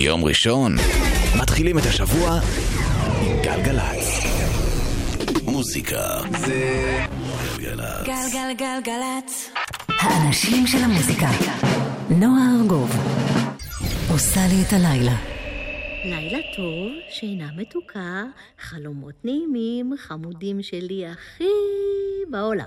יום ראשון, מתחילים את השבוע עם גלגלצ. מוזיקה זה גלגלצ. גלגלגלגלצ. האנשים של המוזיקה. נועה ארגוב. עושה לי את הלילה. לילה טוב, שינה מתוקה, חלומות נעימים, חמודים שלי הכי בעולם.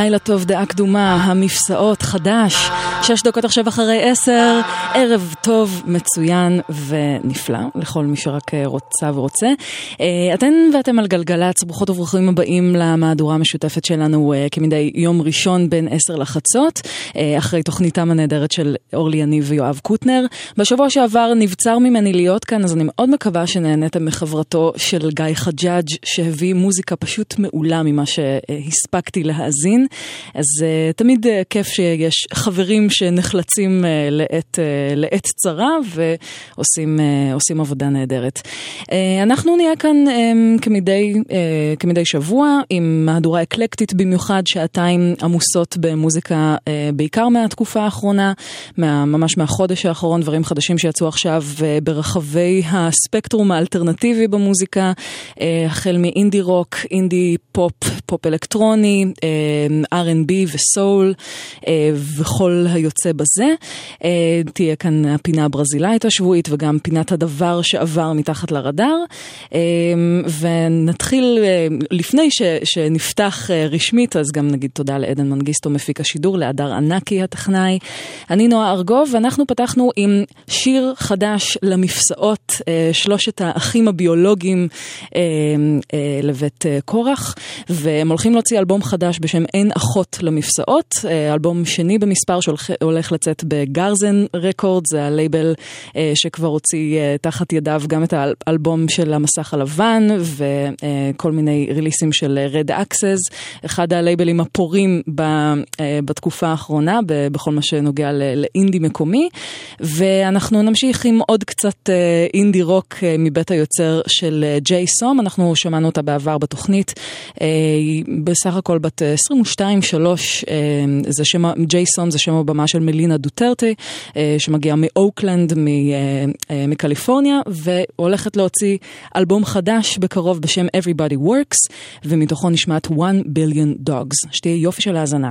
לילה טוב, דעה קדומה, המפסעות, חדש, שש דקות עכשיו אחרי עשר, ערב טוב, מצוין ונפלא, לכל מי שרק אה, רוצה ורוצה. אה, אתן ואתם על גלגלצ, ברוכות וברוכים הבאים למהדורה המשותפת שלנו אה, כמדי יום ראשון בין עשר לחצות, אחרי תוכניתם הנהדרת של אורלי יניב ויואב קוטנר. בשבוע שעבר נבצר ממני להיות כאן, אז אני מאוד מקווה שנהניתם מחברתו של גיא חג'אג' שהביא מוזיקה פשוט מעולה ממה שהספקתי להאזין. אז תמיד כיף שיש חברים שנחלצים uh, לעת, uh, לעת צרה ועושים uh, עבודה נהדרת. Uh, אנחנו נהיה כאן um, כמדי, uh, כמדי שבוע עם מהדורה אקלקטית במיוחד, שעתיים עמוסות במוזיקה uh, בעיקר מהתקופה האחרונה, מה, ממש מהחודש האחרון, דברים חדשים שיצאו עכשיו uh, ברחבי הספקטרום האלטרנטיבי במוזיקה, uh, החל מאינדי רוק, אינדי פופ, פופ אלקטרוני, אה, R&B וסול וכל היוצא בזה. אה, תהיה כאן הפינה הברזילאית השבועית וגם פינת הדבר שעבר מתחת לרדאר. אה, ונתחיל, אה, לפני ש, שנפתח רשמית, אז גם נגיד תודה לעדן מנגיסטו מפיק השידור, להדר ענקי הטכנאי. אני נועה ארגוב, ואנחנו פתחנו עם שיר חדש למפסעות, שלושת האחים הביולוגיים לבית קורח, והם הולכים להוציא אלבום חדש בשם אין אחות למפסעות, אלבום שני במספר שהולך הולך לצאת ב Garzen Records, זה הלייבל אה, שכבר הוציא אה, תחת ידיו גם את האלבום של המסך הלבן וכל מיני ריליסים של Red Axes, אחד הלייבלים הפורים ב, אה, בתקופה האחרונה ב, בכל מה שנוגע לאינדי מקומי, ואנחנו נמשיך עם עוד קצת אה, אינדי רוק אה, מבית היוצר של אה, Jay Som, אנחנו שמענו אותה בעבר בתוכנית, אה, בסך הכל בת 22-3, אה, זה שם, ג'יי סום זה שם הבמה של מלינה דוטרטי, אה, שמגיעה מאוקלנד, אה, אה, מקליפורניה, והולכת להוציא אלבום חדש בקרוב בשם Everybody Works, ומתוכו נשמעת 1 Billion Dogs. שתהיה יופי של האזנה.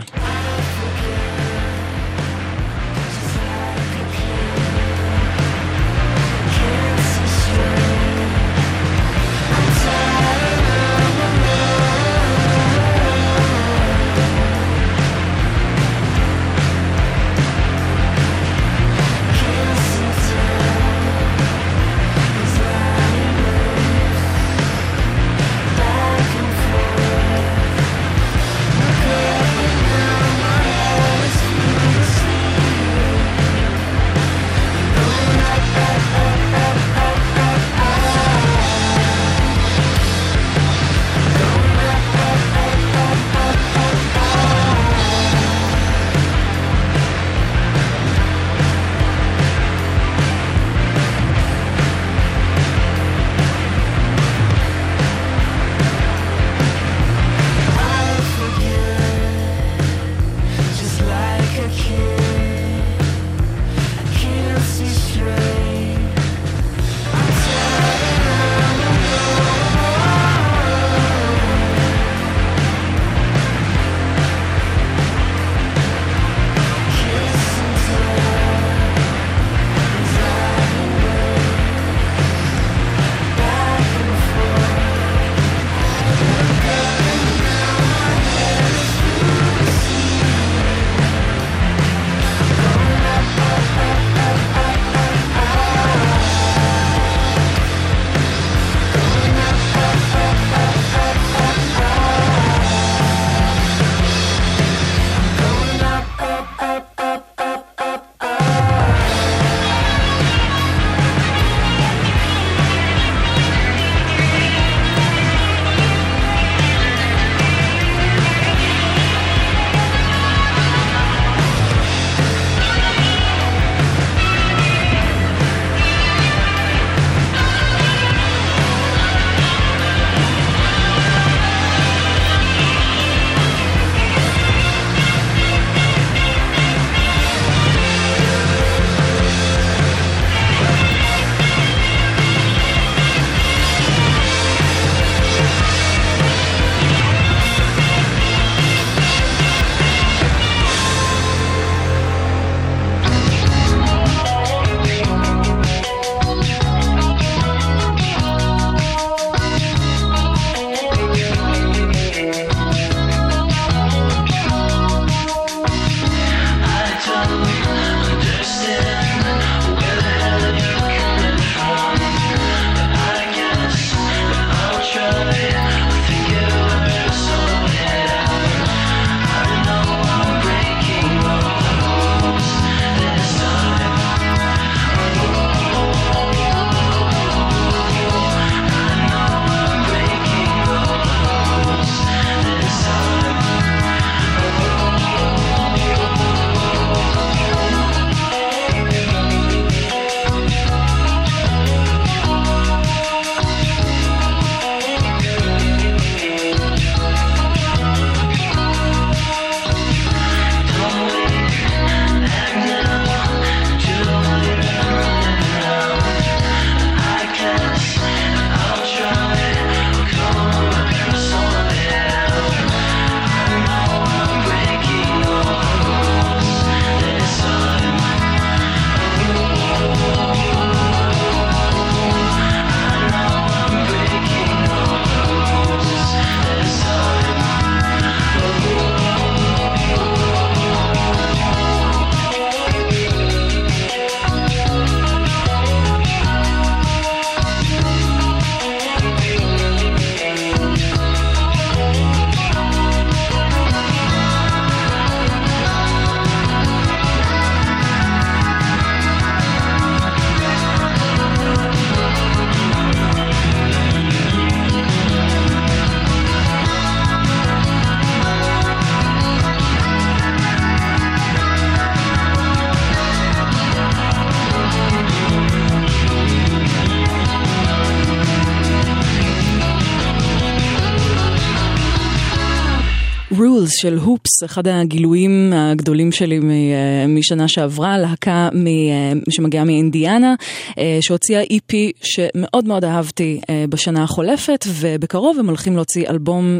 של הופס, אחד הגילויים הגדולים שלי אה, משנה שעברה, להקה אה, שמגיעה מאינדיאנה, אה, שהוציאה EP שמאוד מאוד אהבתי אה, בשנה החולפת, ובקרוב הם הולכים להוציא אלבום,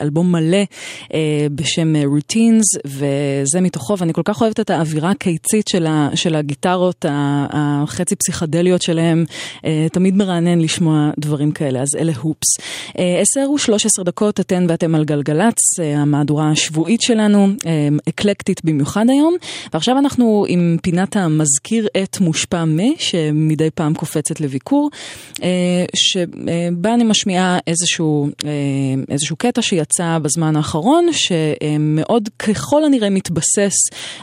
אלבום מלא בשם Routines, וזה מתוכו, ואני כל כך אוהבת את האווירה הקיצית של, הגיטרות החצי פסיכדליות שלהם, תמיד מרענן לשמוע דברים כאלה, אז אלה הופס. אה, 10 ו-13 דקות, אתן ואתם על גלגלצ, אה, המהדורה השבועית שלנו, אה, אקלקטית במיוחד היום, ועכשיו אנחנו עם פינת המזכיר את מושפע מ, שמדי פעם קופצת לביקור, אה, שבה אני משמיעה איזשהו, אה, איזשהו קטע שיצא בזמן האחרון, שמאוד ככל הנראה מתבסס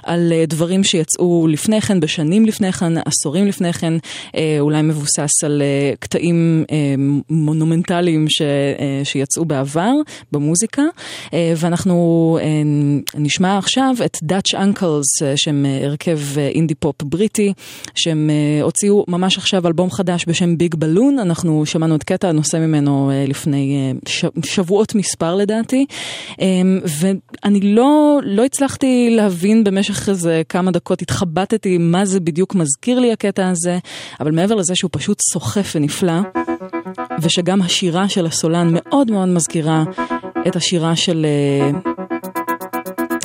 על אה, דברים שיצאו לפני כן, בשנים לפני כן, עשורים לפני כן, אולי מבוסס על קטעים מונומנטליים ש, שיצאו בעבר במוזיקה, ואנחנו אה, נשמע עכשיו את Dutch Uncles, אה, שהם אה, הרכב אה, אינדי פופ בריטי, שהם הוציאו ממש עכשיו אלבום חדש בשם Big Balloon, אנחנו שמענו את קטע הנושא ממנו לפני שבועות מספר לדעתי, אה, ואני לא, לא הצלחתי להבין במשך איזה כמה דקות, התחבטתי מה זה בדיוק מזכיר לי הקטע הזה, אבל מעבר לזה שהוא פשוט סוחף ונפלא, ושגם השירה של הסולן מאוד מאוד מזכירה את השירה של, אה,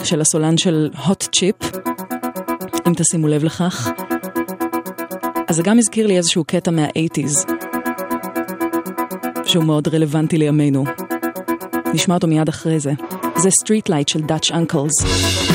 של הסולן של hot chip, אם תשימו לב לכך. אז זה גם הזכיר לי איזשהו קטע מה-80's, שהוא מאוד רלוונטי לימינו. נשמע אותו מיד אחרי זה. זה Streetlight של Dutch Uncles.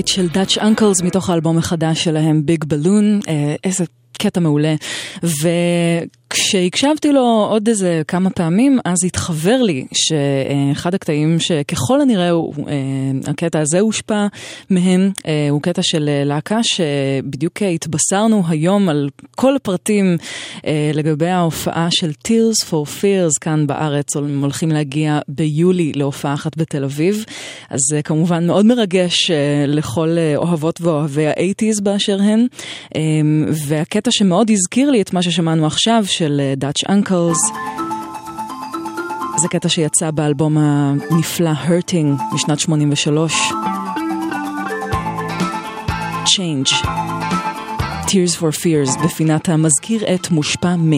Light של Dutch Uncles מתוך האלבום החדש שלהם ביג בלון, איזה קטע מעולה. וכשהקשבתי לו עוד איזה כמה פעמים, אז התחבר לי שאחד הקטעים שככל הנראה הוא, אה, הקטע הזה הושפע מהם, אה, הוא קטע של אה, להקה שבדיוק התבשרנו היום על כל הפרטים לגבי ההופעה של Tears for Fears כאן בארץ, הם הולכים להגיע ביולי להופעה אחת בתל אביב. אז זה כמובן מאוד מרגש לכל אוהבות ואוהבי האייטיז באשר הן. והקטע שמאוד הזכיר לי את מה ששמענו עכשיו, של Dutch Uncles. זה קטע שיצא באלבום הנפלא Hurting משנת 83. Change. Tears for Fears בפינת המזכיר את מושפע מ.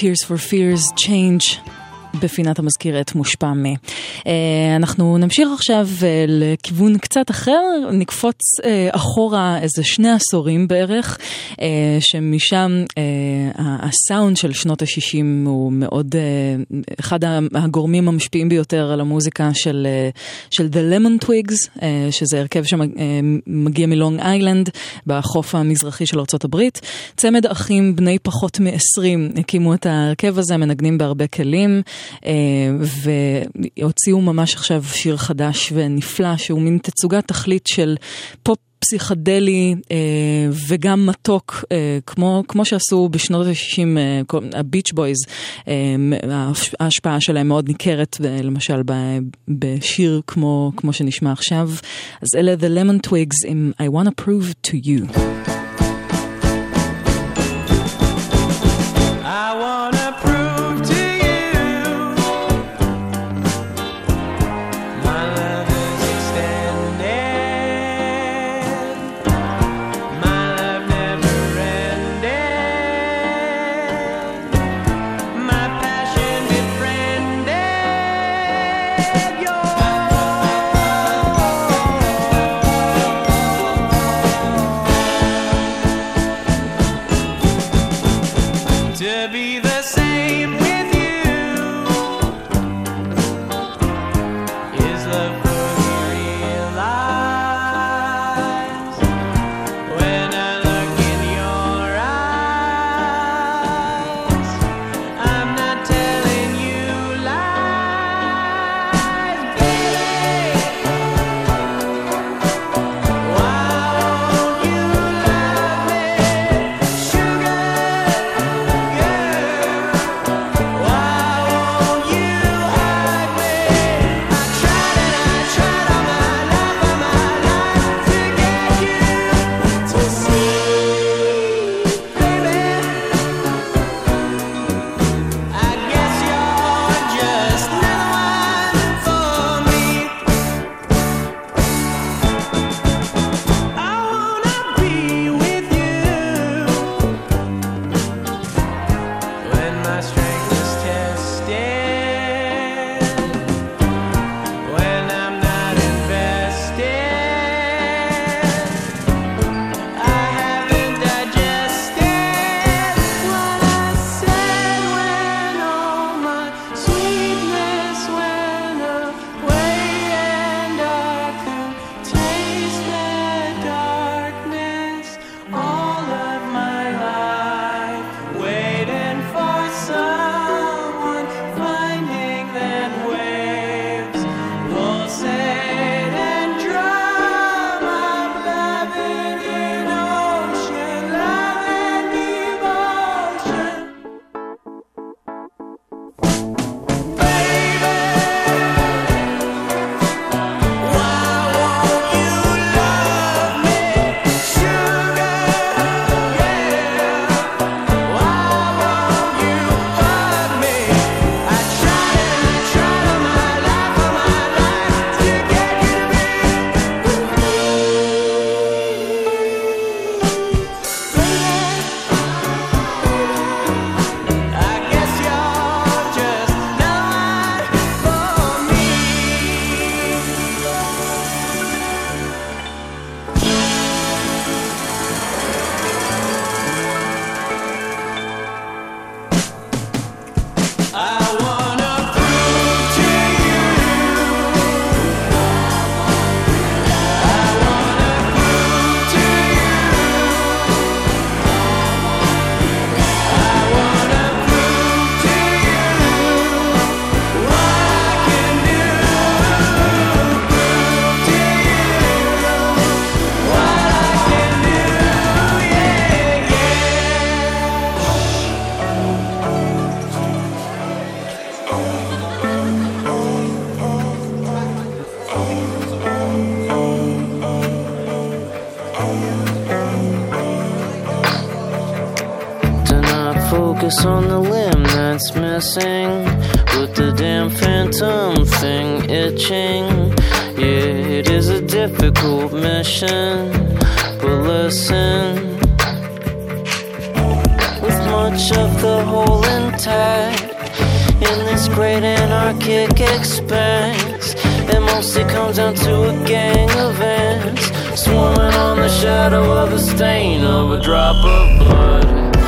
Tears for Fears Change. בפינת המזכיר את מושפע מ. אה, אנחנו נמשיך עכשיו אה, לכיוון קצת אחר, נקפוץ אה, אחורה איזה שני עשורים בערך, שמשם הסאונד של שנות ה-60 הוא מאוד, אה, אחד הגורמים המשפיעים ביותר על המוזיקה של, אה, של The Lemon Twigs, אה, שזה הרכב שמגיע מלונג איילנד בחוף המזרחי של ארה"ב. צמד אחים בני פחות מ-20 הקימו את ההרכב הזה, מנגנים בהרבה כלים, והוציאו ממש עכשיו שיר חדש ונפלא, שהוא מין תצוגת תכלית של פופ פסיכדלי אה, וגם מתוק, אה, כמו, כמו שעשו בשנות ה-60, אה, הביץ' בויז, ההשפעה שלהם מאוד ניכרת, למשל בשיר כמו, כמו שנשמע עכשיו. אז אלה The Lemon Twigs עם I want to prove to you. I wanna what's missing with the damn phantom thing itching. Yeah, it is a difficult mission, but listen. With much of the whole intact in this great anarchic expanse, it mostly comes down to a gang of ants swarming on the shadow of a stain of a drop of blood.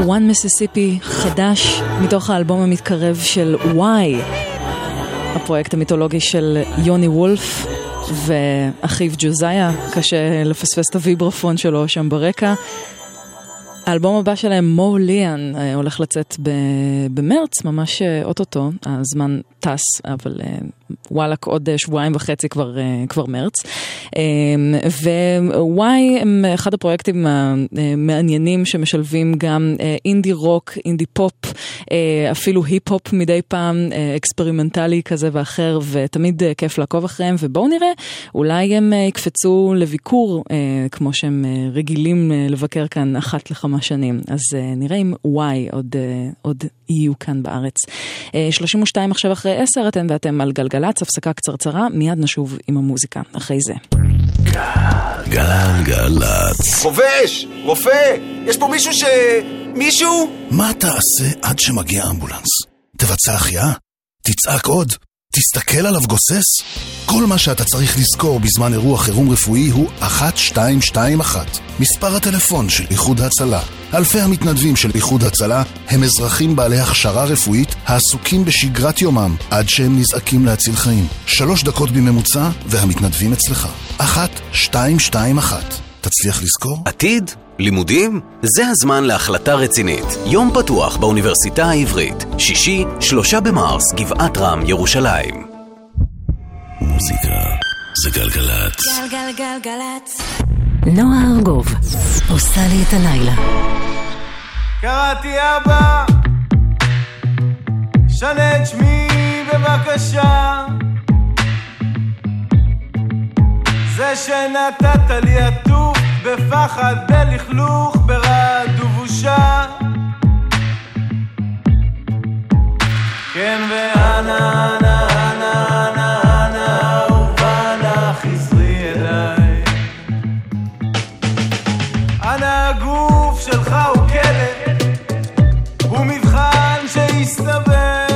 One Mississippi חדש מתוך האלבום המתקרב של וואי, הפרויקט המיתולוגי של יוני וולף ואחיו ג'וזיה, קשה לפספס את הוויברפון שלו שם ברקע. האלבום הבא שלהם, מו ליאן, אה, הולך לצאת במרץ, ממש אה, אוטוטו, הזמן טס, אבל אה, וואלאק עוד אה, שבועיים וחצי כבר, אה, כבר מרץ. ווואי הם אחד הפרויקטים המעניינים שמשלבים גם אה, אינדי רוק, אינדי פופ, אה, אפילו היפ-הופ מדי פעם, אה, אקספרימנטלי כזה ואחר, ותמיד אה, כיף לעקוב אחריהם, ובואו נראה, אולי הם אה, יקפצו לביקור, אה, כמו שהם אה, רגילים אה, לבקר כאן אחת לכמה שנים. אז אה, נראה אם וואי עוד, אה, עוד יהיו כאן בארץ. אה, 32 עכשיו אחרי 10, אתן ואתם על גלגלצ, הפסקה קצרצרה, מיד נשוב עם המוזיקה אחרי זה. גלגלצ. חובש! רופא! יש פה מישהו ש... מישהו? מה תעשה עד שמגיע אמבולנס? תבצע החייאה? תצעק עוד? תסתכל עליו גוסס? כל מה שאתה צריך לזכור בזמן אירוע חירום רפואי הוא 1221. מספר הטלפון של איחוד הצלה. אלפי המתנדבים של איחוד הצלה הם אזרחים בעלי הכשרה רפואית העסוקים בשגרת יומם עד שהם נזעקים להציל חיים. שלוש דקות בממוצע והמתנדבים אצלך. 1221. תצליח לזכור? עתיד? לימודים? זה הזמן להחלטה רצינית. יום פתוח באוניברסיטה העברית. שישי, שלושה במרס, גבעת רם, ירושלים. מוזיקה זה גלגלצ. גלגלגלגלצ. נועה ארגוב עושה לי את הלילה. קראתי אבא, שנה את שמי בבקשה. זה שנתת לי עטוף בפחד, בלכלוך, ברעד ובושה. כן ואנה, אנה, אנה, אנה, אנה, אהובה נא חזרי אליי. אנא הגוף שלך הוא כלא, הוא מבחן שהסתבך.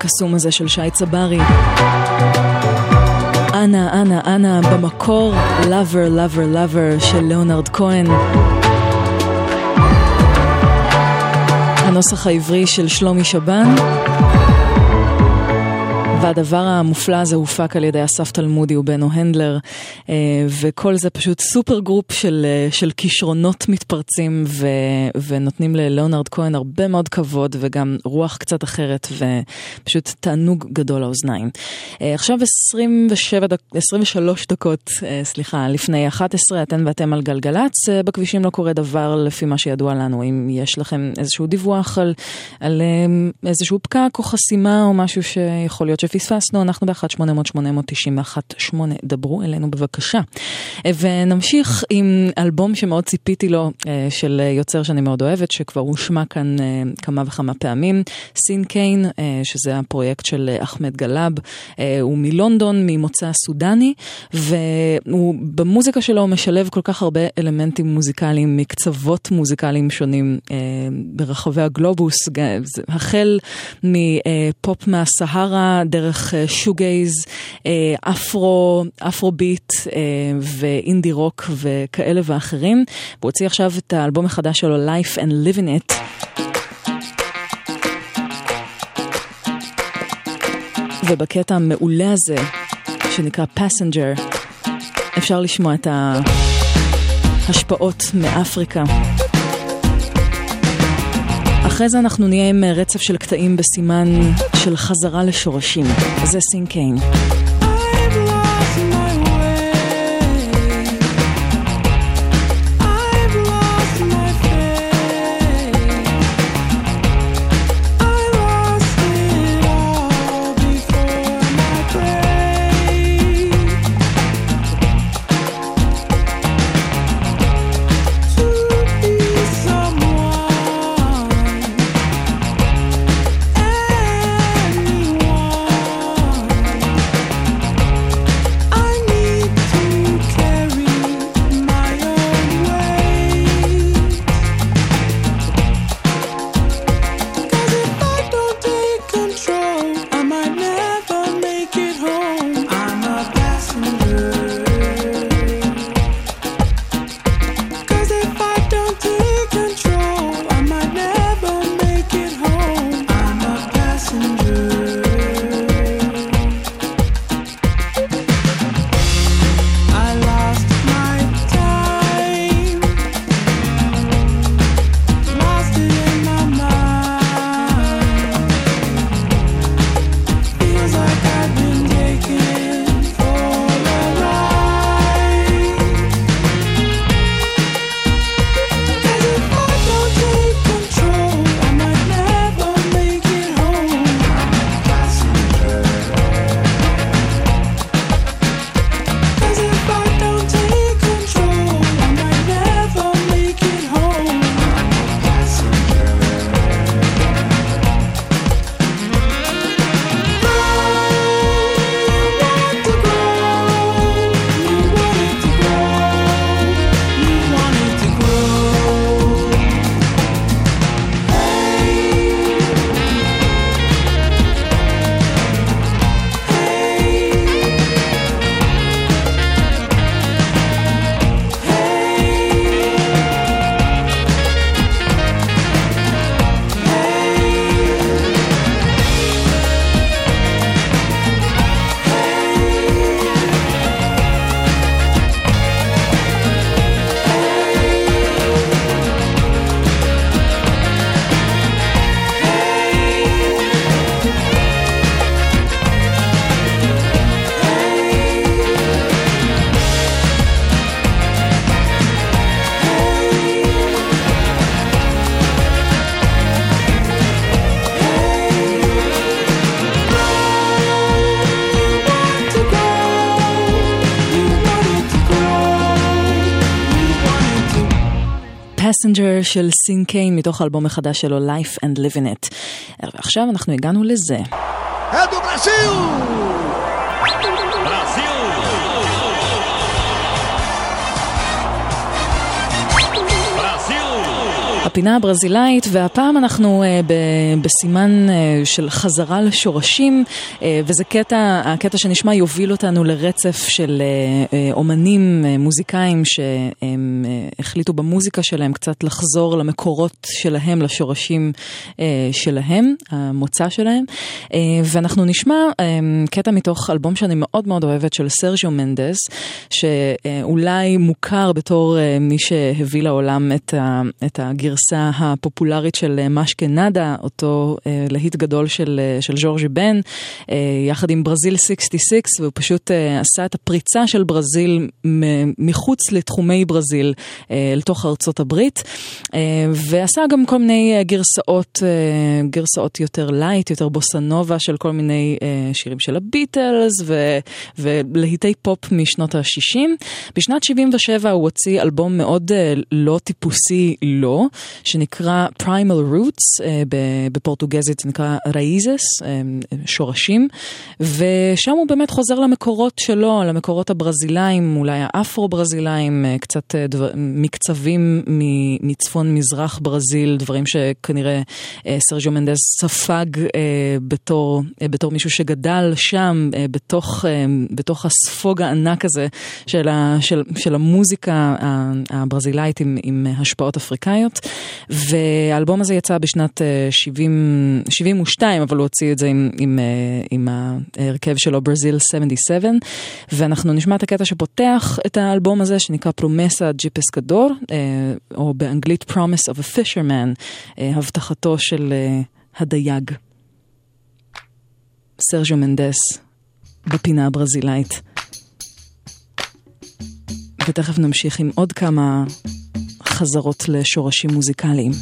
הקסום הזה של שי צברי. אנה, אנה, אנה, במקור, Lover, Lover, Lover של ליאונרד כהן. הנוסח העברי של שלומי שבן. והדבר המופלא הזה הופק על ידי אסף תלמודי ובנו הנדלר, וכל זה פשוט supergroup של, אה, של כישרונות מתפרצים ו, ונותנים ללאונרד כהן הרבה מאוד כבוד וגם רוח קצת אחרת ופשוט תענוג גדול לאוזניים. אה, עכשיו 27 דק, 23 דקות, סליחה, לפני 11, אתן ואתם על גלגלצ, בכבישים לא קורה דבר לפי מה שידוע לנו, אם יש לכם איזשהו דיווח על, על איזשהו פקק או חסימה או משהו שיכול להיות שפספסנו, אנחנו ב-1-800-891-8, דברו אלינו בבקשה. ונמשיך עם אלבום שמאוד ציפיתי לו, אה, של יוצר שאני מאוד אוהבת, שכבר הושמע כאן אה, כמה וכמה פעמים, סין קיין, אה, שזה הפרויקט של אחמד גלאב, הוא מלונדון, ממוצא סודני, ובמוזיקה שלו הוא משלב כל כך הרבה אלמנטים מוזיקליים, מקצוות מוזיקליים שונים ברחבי הגלובוס, החל מפופ מהסהרה, דרך שוגייז, אפרו, אפרו ביט ואינדי רוק וכאלה ואחרים. הוא הוציא עכשיו את האלבום החדש שלו, Life and Living It. ובקטע המעולה הזה, שנקרא Passenger, אפשר לשמוע את ההשפעות מאפריקה. אחרי זה אנחנו נהיה עם רצף של קטעים בסימן של חזרה לשורשים. זה סינקיין. Passenger של סין קיין מתוך האלבום החדש שלו Life and Living It. ועכשיו אנחנו הגענו לזה. הפינה הברזילאית, והפעם אנחנו אה, ב- בסימן אה, של חזרה לשורשים, אה, וזה קטע, הקטע שנשמע יוביל אותנו לרצף של אה, אה, אומנים, אה, מוזיקאים, שהם החליטו במוזיקה שלהם קצת לחזור למקורות שלהם, לשורשים אה, שלהם, המוצא שלהם, אה, ואנחנו נשמע אה, קטע מתוך אלבום שאני מאוד מאוד אוהבת של סרג'יו מנדס, שאולי מוכר בתור מי שהביא לעולם את, ה, את הגרסה הפופולרית של משקנדה, אותו להיט גדול של, של ז'ורג'י בן, יחד עם ברזיל 66, והוא פשוט עשה את הפריצה של ברזיל מחוץ לתחומי ברזיל לתוך ארצות הברית, אה, ועשה גם כל מיני אה, גרסאות, אה, גרסאות יותר light, יותר בוסנובה של כל מיני אה, שירים של הביטלס ו, ולהיטי פופ משנות ה-60. בשנת 77 הוא הוציא אלבום מאוד אה, לא טיפוסי לא, שנקרא Primal Roots, אה, בפורטוגזית זה נקרא Raízes, אה, שורשים, ושם הוא באמת חוזר למקורות שלו, למקורות הברזילאים, אולי האפרו-ברזילאים, אה, קצת אה, דבר, מקצבים מ- מצפון מזרח ברזיל, דברים שכנראה אה, סרג'ו מנדס ספג אה, בתור, אה, בתור מישהו שגדל שם, בתוך, בתוך הספוג הענק הזה של, ה, של, של המוזיקה הברזילאית עם, עם השפעות אפריקאיות. והאלבום הזה יצא בשנת אה, 70, 72, אבל הוא הוציא את זה עם, עם, עם ההרכב שלו, ברזיל 77, ואנחנו נשמע את הקטע שפותח את האלבום הזה, שנקרא פרומסה ג'יפסקדור, אה, או באנגלית Promise of a Fisherman, אה, הבטחתו של אה, הדייג. סרג'ו מנדס, בפינה הברזילאית. ותכף נמשיך עם עוד כמה חזרות לשורשים מוזיקליים.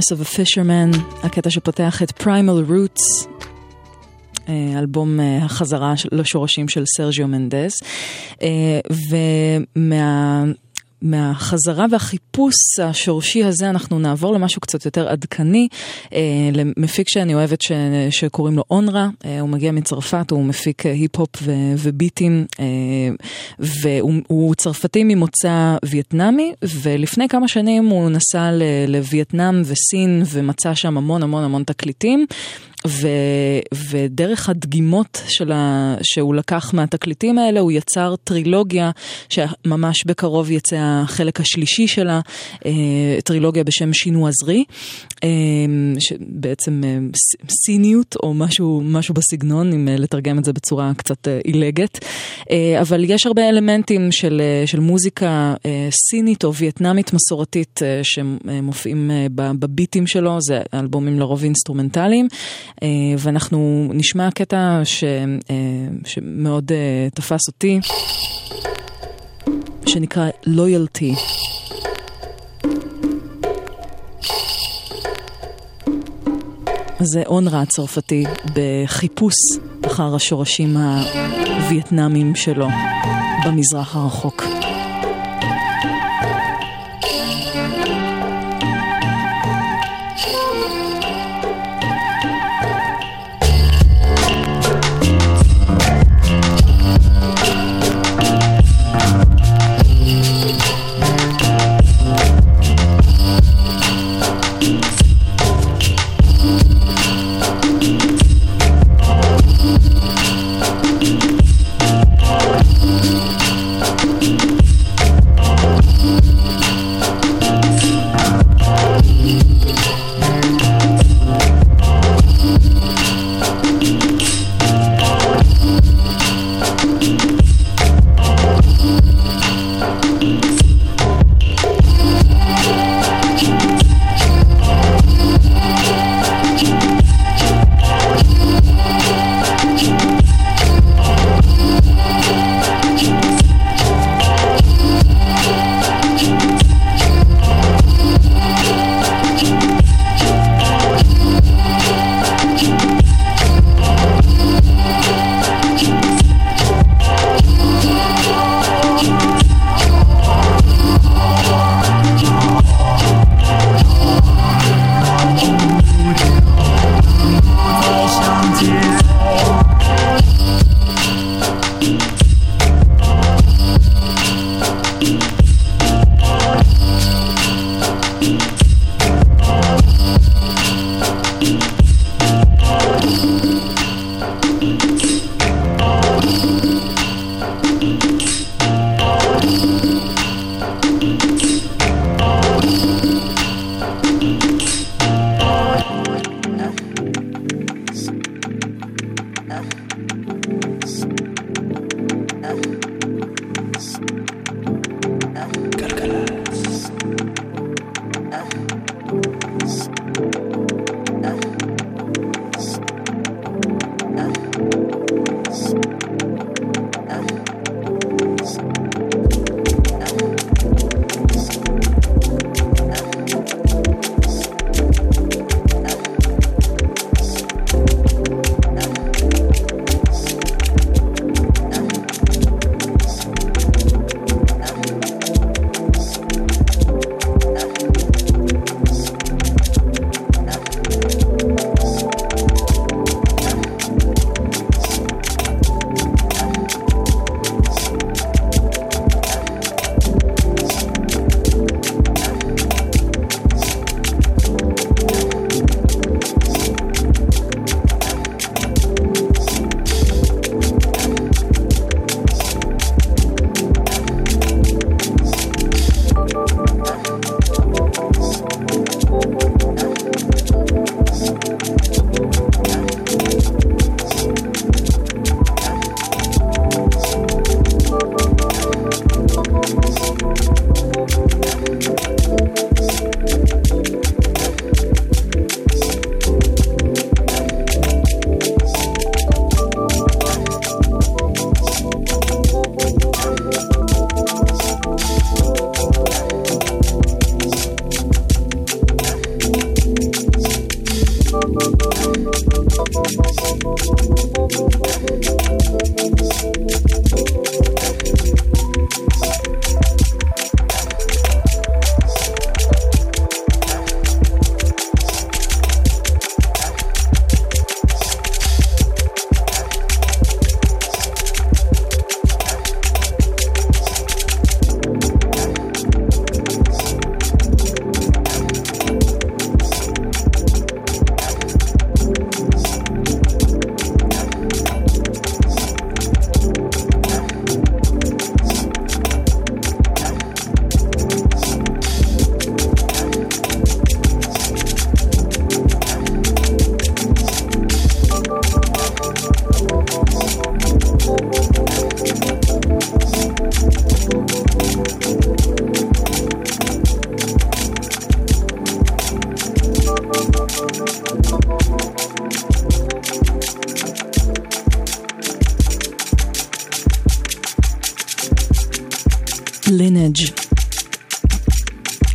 Promise of a Fisherman, הקטע שפותח את Primal Roots, אה, אלבום אה, החזרה לשורשים של סרג'יו מנדס. אה, ומה... מהחזרה והחיפוש השורשי הזה אנחנו נעבור למשהו קצת יותר עדכני, אה, למפיק שאני אוהבת ש, שקוראים לו אונרה, אה, הוא מגיע מצרפת, הוא מפיק אה, היפ-הופ ו, וביטים, והוא הוא צרפתי ממוצא וייטנמי, ולפני כמה שנים הוא נסע לווייטנאם וסין ומצא שם המון המון המון תקליטים. ו, ודרך הדגימות שלה, שהוא לקח מהתקליטים האלה, הוא יצר טרילוגיה שממש בקרוב יצא החלק השלישי שלה, אה, טרילוגיה בשם שינו עזרי, אה, שבעצם אה, סיניות או משהו, משהו בסגנון, אם לתרגם את זה בצורה קצת עילגת. אבל יש הרבה אלמנטים של, של מוזיקה סינית או וייטנאמית מסורתית שמופיעים בביטים שלו, זה אלבומים לרוב אינסטרומנטליים. אה, ואנחנו נשמע קטע ש, אה, שמאוד אה, תפס אותי, שנקרא Loyalty. זה אונרה הצרפתי בחיפוש אחר השורשים הווייטנאמיים שלו במזרח הרחוק.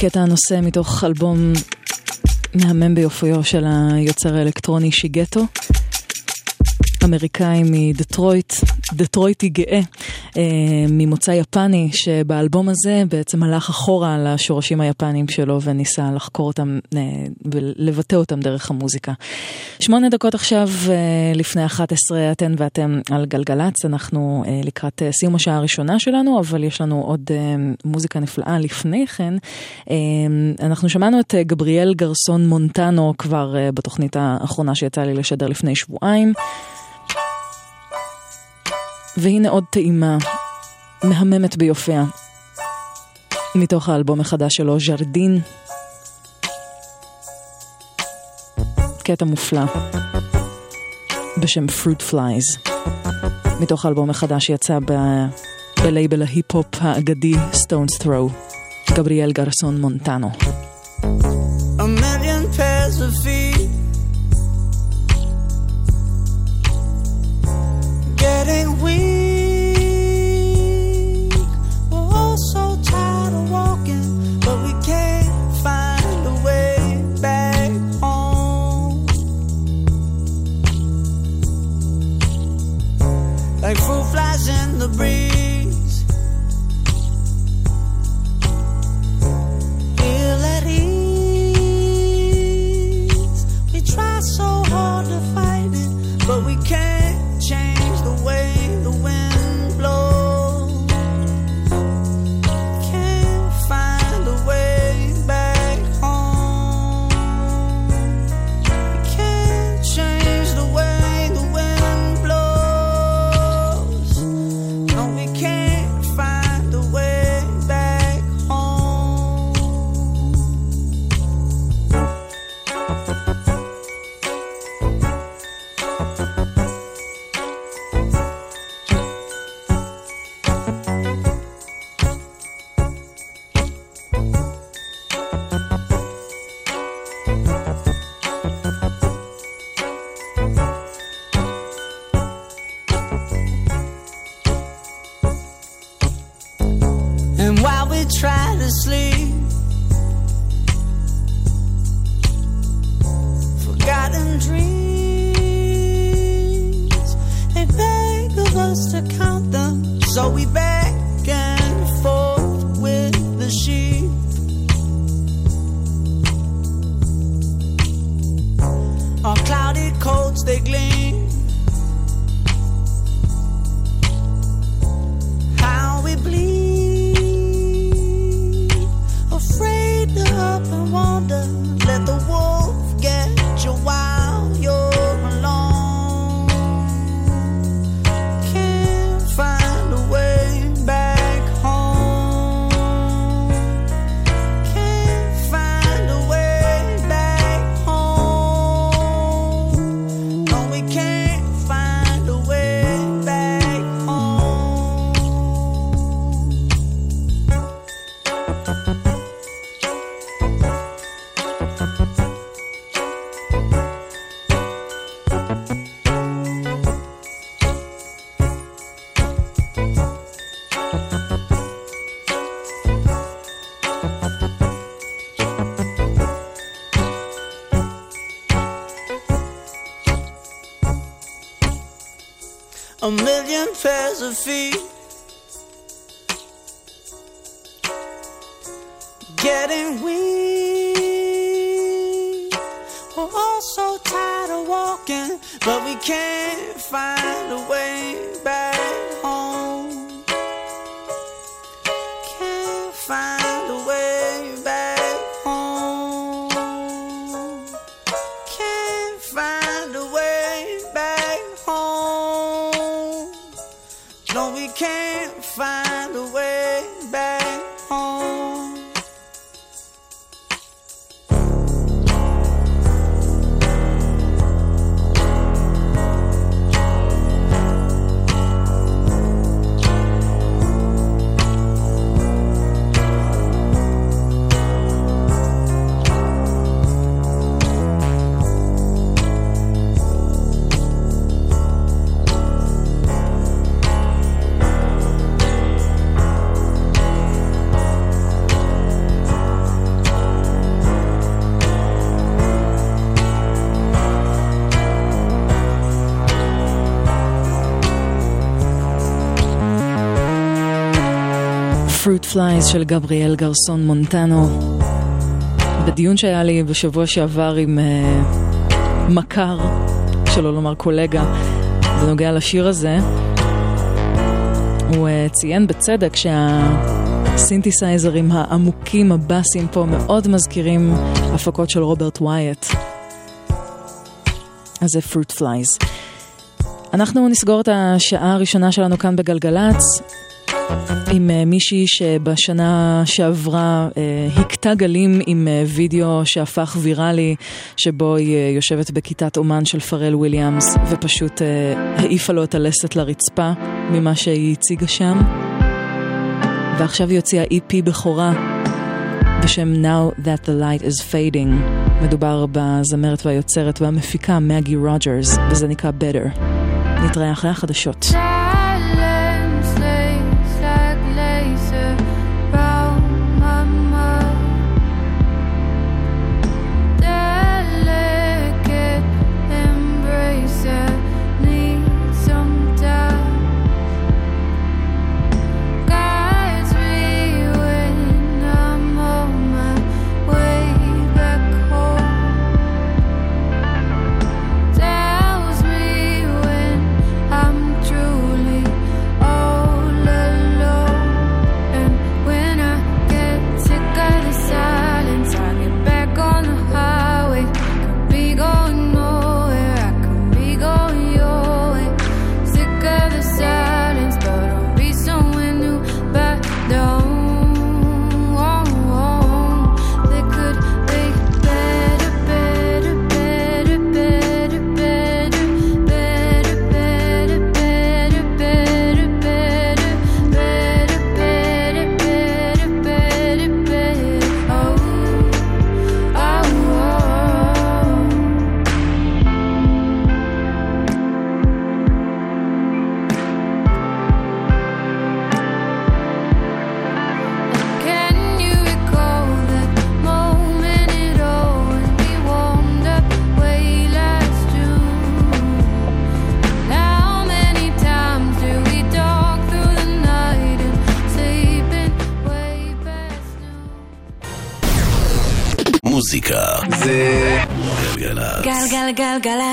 קטע הנושא מתוך אלבום מהמם ביופיו של היוצר האלקטרוני שיגטו. אמריקאי מדטרויט, דטרויטי גאה, אה, ממוצא יפני, שבאלבום הזה בעצם הלך אחורה לשורשים היפניים שלו וניסה לחקור אותם אה, ולבטא אותם דרך המוזיקה. שמונה דקות עכשיו אה, לפני 11, אתן ואתם על גלגלצ, אנחנו אה, לקראת אה, סיום השעה הראשונה שלנו, אבל יש לנו עוד מוזיקה נפלאה לפני כן. אנחנו שמענו את גבריאל גרסון מונטנו כבר בתוכנית האחרונה שיצא לי לשדר לפני שבועיים. והנה עוד טעימה, מהממת ביופיה, מתוך האלבום החדש שלו, ז'רדין. קטע מופלא, בשם Fruit Flies, מתוך האלבום החדש שיצא ב... בלייבל ההיפ-הופ האגדי Stone's Throw, גבריאל גרסון מונטנו. a million pairs of feet. A million pairs of feet. Fruit Flies של גבריאל גרסון מונטנו. בדיון שהיה לי בשבוע שעבר עם uh, מכר, שלא לומר קולגה, בנוגע לשיר הזה, הוא uh, ציין בצדק שהסינתסייזרים העמוקים, הבאסים פה, מאוד מזכירים הפקות של רוברט ווייט. אז זה Fruit Flies. אנחנו נסגור את השעה הראשונה שלנו כאן בגלגלצ. עם uh, מישהי שבשנה שעברה uh, הכתה גלים עם uh, וידאו שהפך ויראלי, שבו היא יושבת בכיתת אומן של פרל וויליאמס, ופשוט העיפה לו את הלסת לרצפה ממה שהיא הציגה שם. ועכשיו היא הוציאה EP בכורה בשם Now That The Light Is Fading. מדובר בזמרת והיוצרת והמפיקה מגי רוג'רס, וזה נקרא Better. נתראה אחרי החדשות.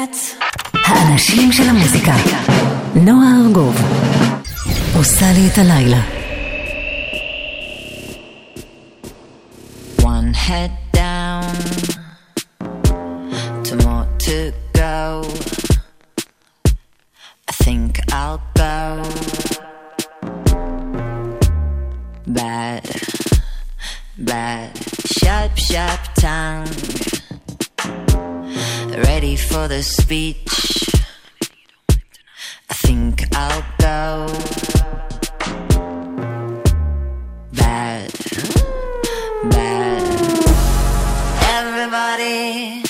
גלגלגלגלצ. האנשים של המוזיקה. נועה ארגוב. עושה לי את הלילה. One head down, two more to go. I think I'll go. Bad, bad, sharp, sharp tongue. Ready for the speech. I think I'll go. Bad, bad. Everybody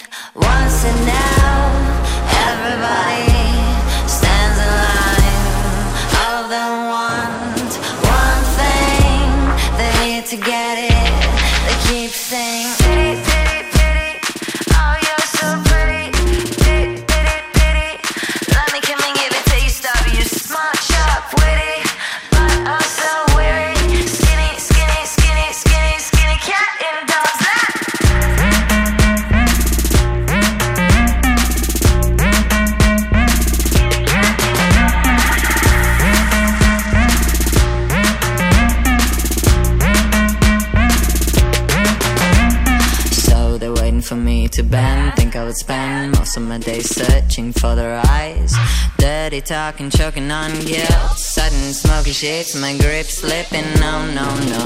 spend most of my days searching for their eyes. Dirty talking, choking on guilt. Sudden smoky shakes, my grip slipping. No, no, no.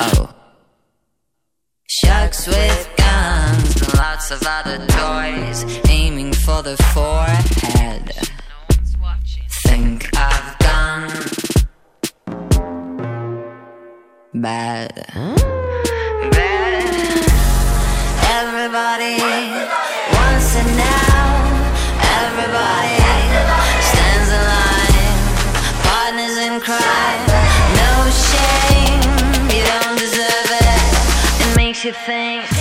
Oh. Sharks with guns and lots of other toys, aiming for the forehead. Think I've done. Bad. Everybody wants it now. Everybody stands in line. Partners in crime. No shame. You don't deserve it. It makes you think.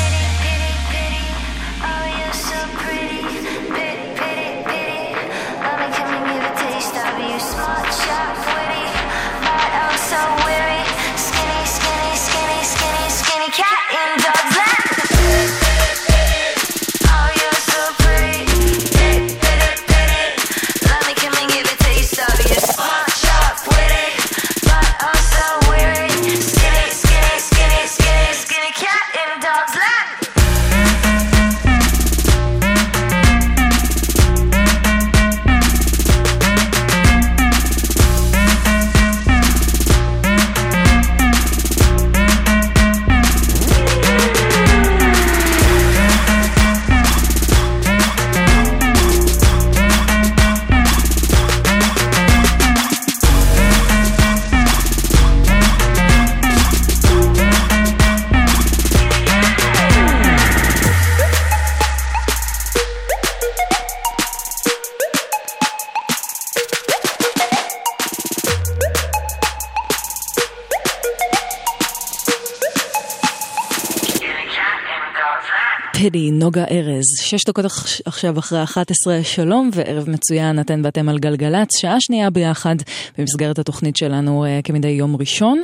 Pity, נוגה ארז. שש דקות עכש- עכשיו אחרי 11, שלום וערב מצוין, אתן ואתם על גלגלצ, שעה שנייה ביחד במסגרת התוכנית שלנו אה, כמדי יום ראשון.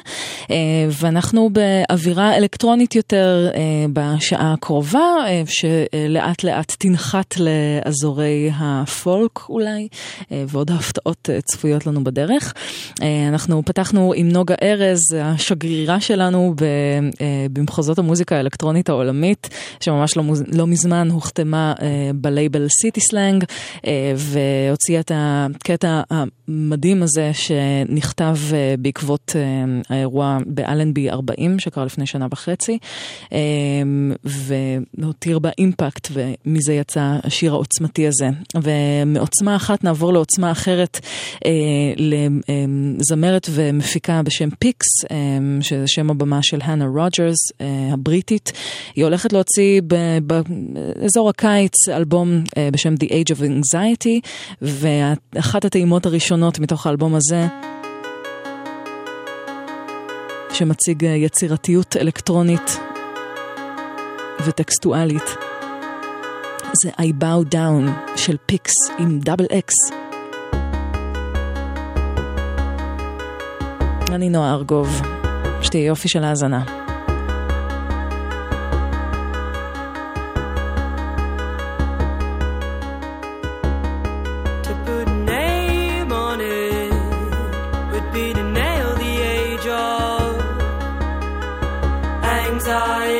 אה, ואנחנו באווירה אלקטרונית יותר אה, בשעה הקרובה, שלאט לאט תנחת לאזורי הפולק אולי, ועוד הפתעות צפויות לנו בדרך. אנחנו פתחנו עם נוגה ארז, השגרירה שלנו במחוזות המוזיקה האלקטרונית העולמית, שממש לא, לא מזמן הוחתמה בלייבל City Slang, אה, והוציאה את הקטע המדהים הזה שנכתב אה, בעקבות אה, האירוע באלנבי 40, שקרה לפני שנה וחצי, אה, והותיר בה אימפקט, ומזה יצא השיר העוצמתי הזה. ומעוצמה אחת נעבור לעוצמה אחרת, לזמרת ומפיקה בשם Pixx, שזה שם הבמה של הנה רוג'רס הבריטית. היא הולכת להוציא באזור הקיץ אלבום אה, בשם The Age of Anxiety, ואחת הטעימות הראשונות מתוך האלבום הזה, שמציג אה, יצירתיות אלקטרונית וטקסטואלית, זה I Bow Down של Pixx עם double x. אני נועה ארגוב, שתהיה יופי של האזנה. I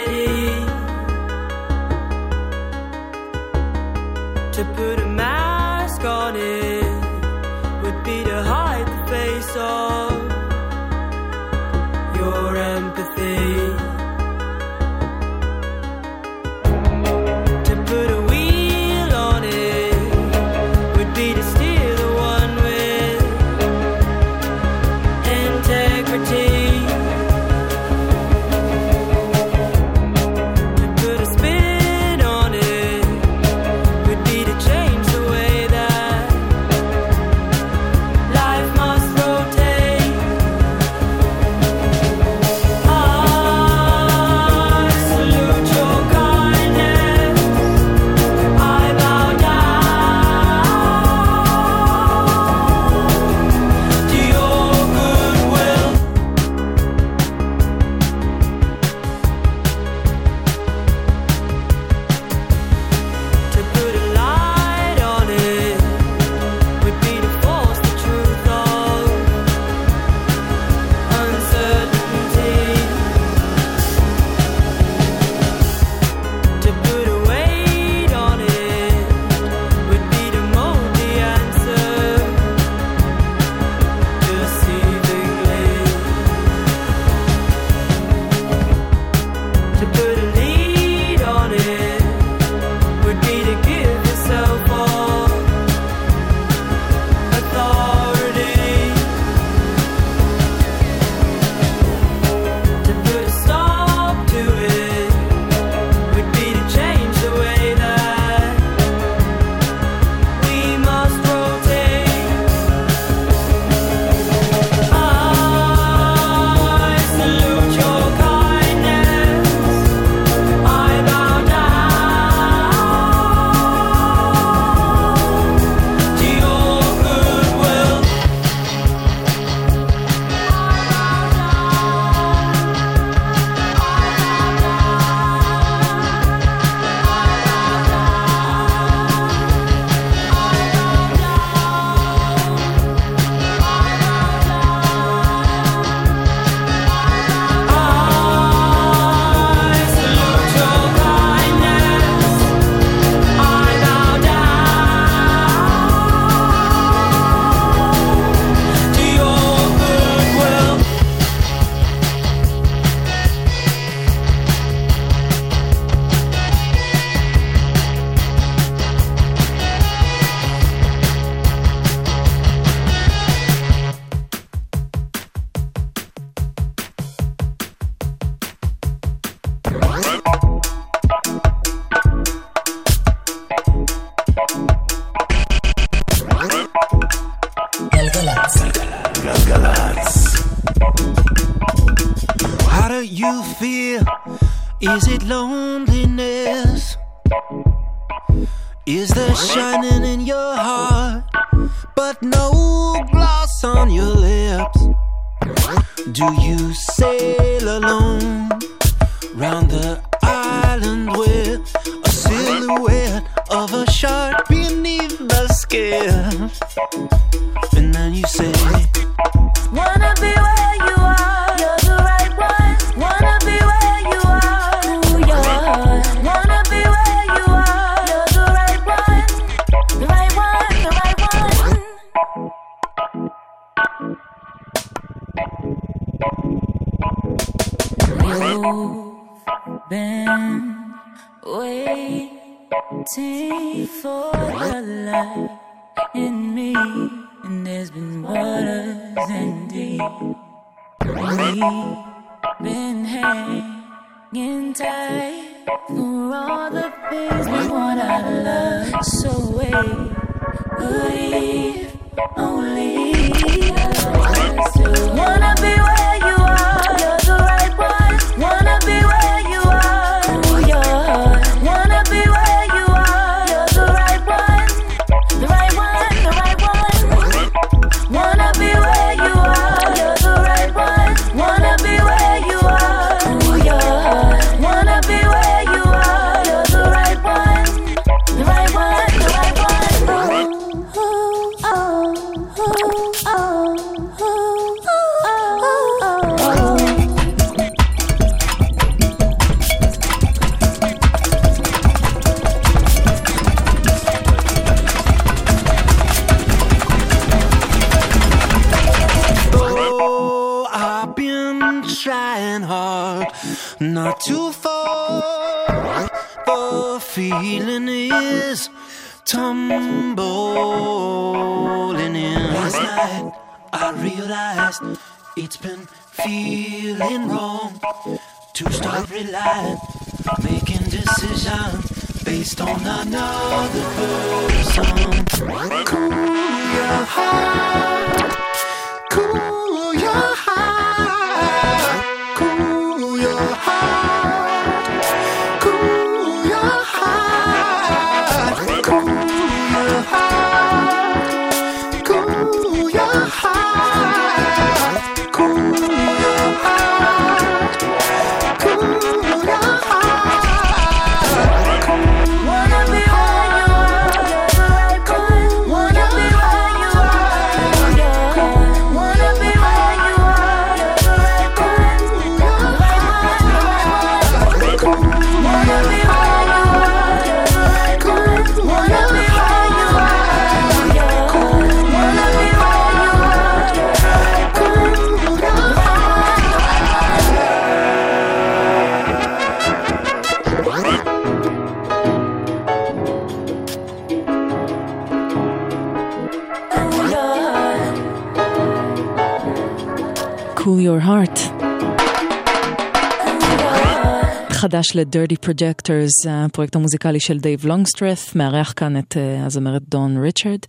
חדש ל-Dirty Projectors, הפרויקט המוזיקלי של דייב לונגסטרף, מארח כאן את אה, הזמרת דון ריצ'רד.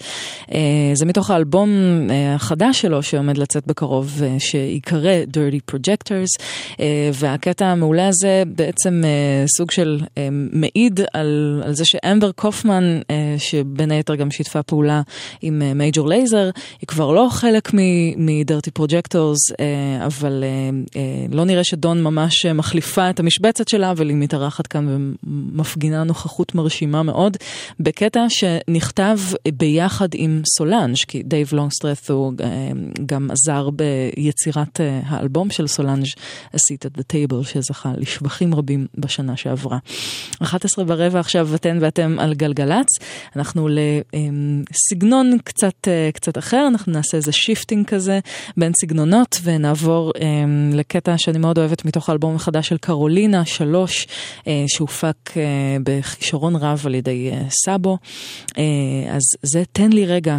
אה, זה מתוך האלבום אה, החדש שלו שעומד לצאת בקרוב, אה, שיקרא Dirty Projectors, והקטע המעולה הזה בעצם סוג של מעיד על, על זה שאמבר קופמן, שבין היתר גם שיתפה פעולה עם Major Lazer, היא כבר לא חלק מ-Dirty Projectors, אבל לא נראה שדון ממש מחליפה את המשבצת שלה, אבל היא מתארחת כאן ומפגינה נוכחות מרשימה מאוד, בקטע שנכתב ביחד עם סולנג', סולאנג', כי דייב לונגסטרף הוא אה, גם עזר ביצירת אה, האלבום של סולאנג', A Seat at the Table, שזכה לשבחים רבים בשנה שעברה. 11 ורבע עכשיו אתן ואתם על גלגלצ. אנחנו לסגנון אמ, קצת, אה, קצת אחר, אנחנו נעשה איזה shifting כזה בין סגנונות ונעבור אמ, לקטע שאני מאוד אוהבת מתוך האלבום החדש של קרולינה 3, שהופק בכישרון רב על ידי סאבו. אז זה תן לי רגע. רגע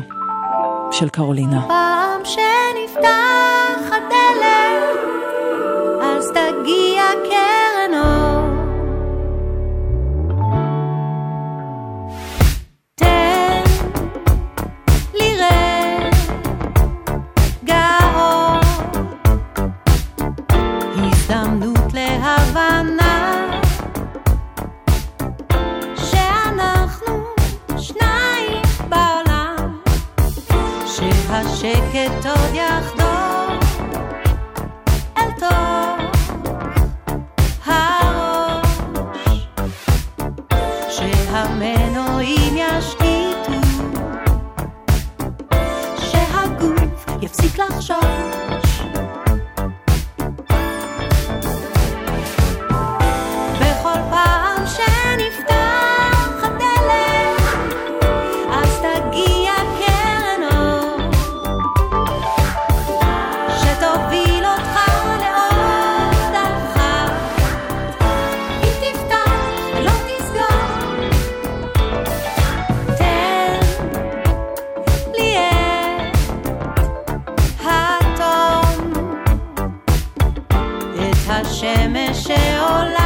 של קרולינה. פעם שנפתח הדלת, אז תגיע כ... השקט עוד יחדור אל תור הראש שהמת את השמש שעולה.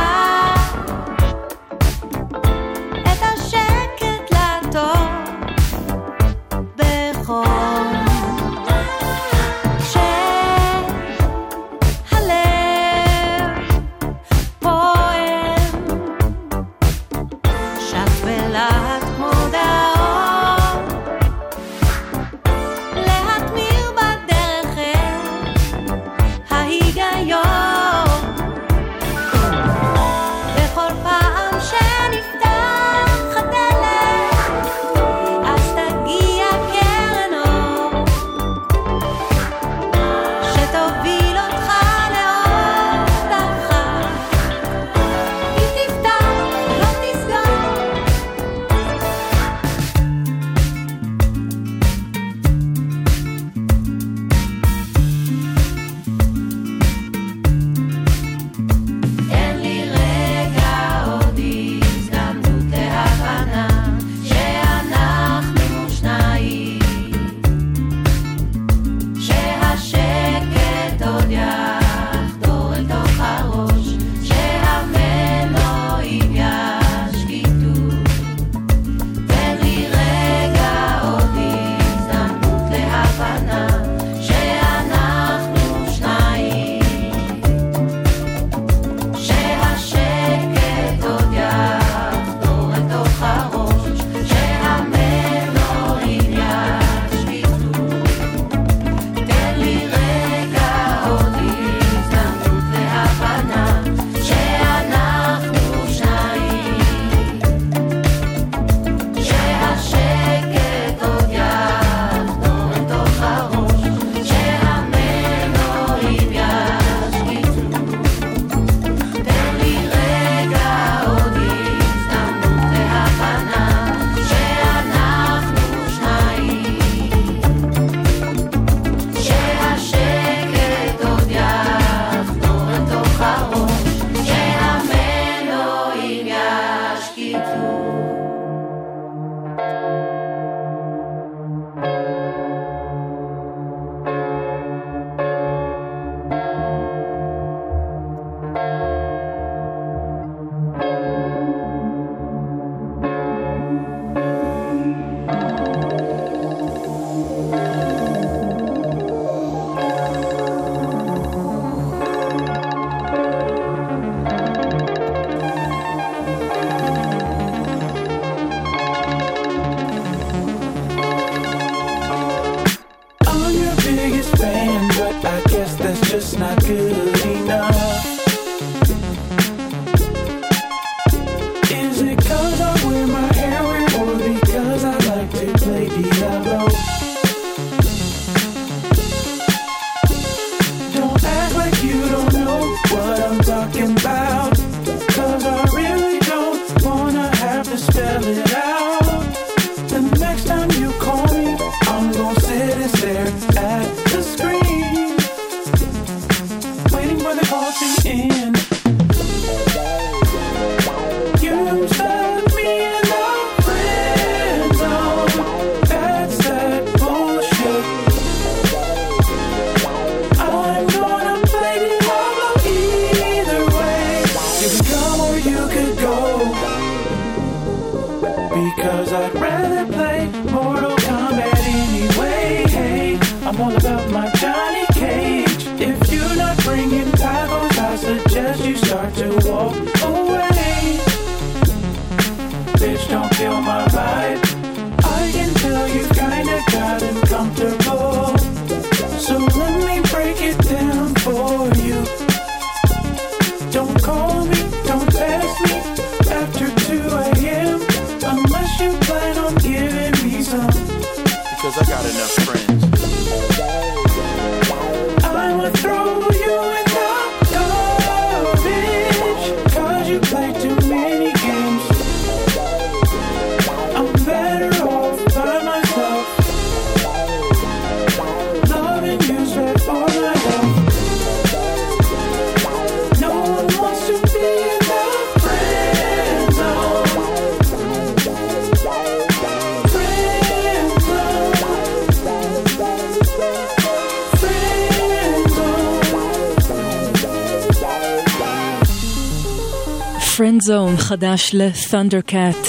חדש ל-Thundercat,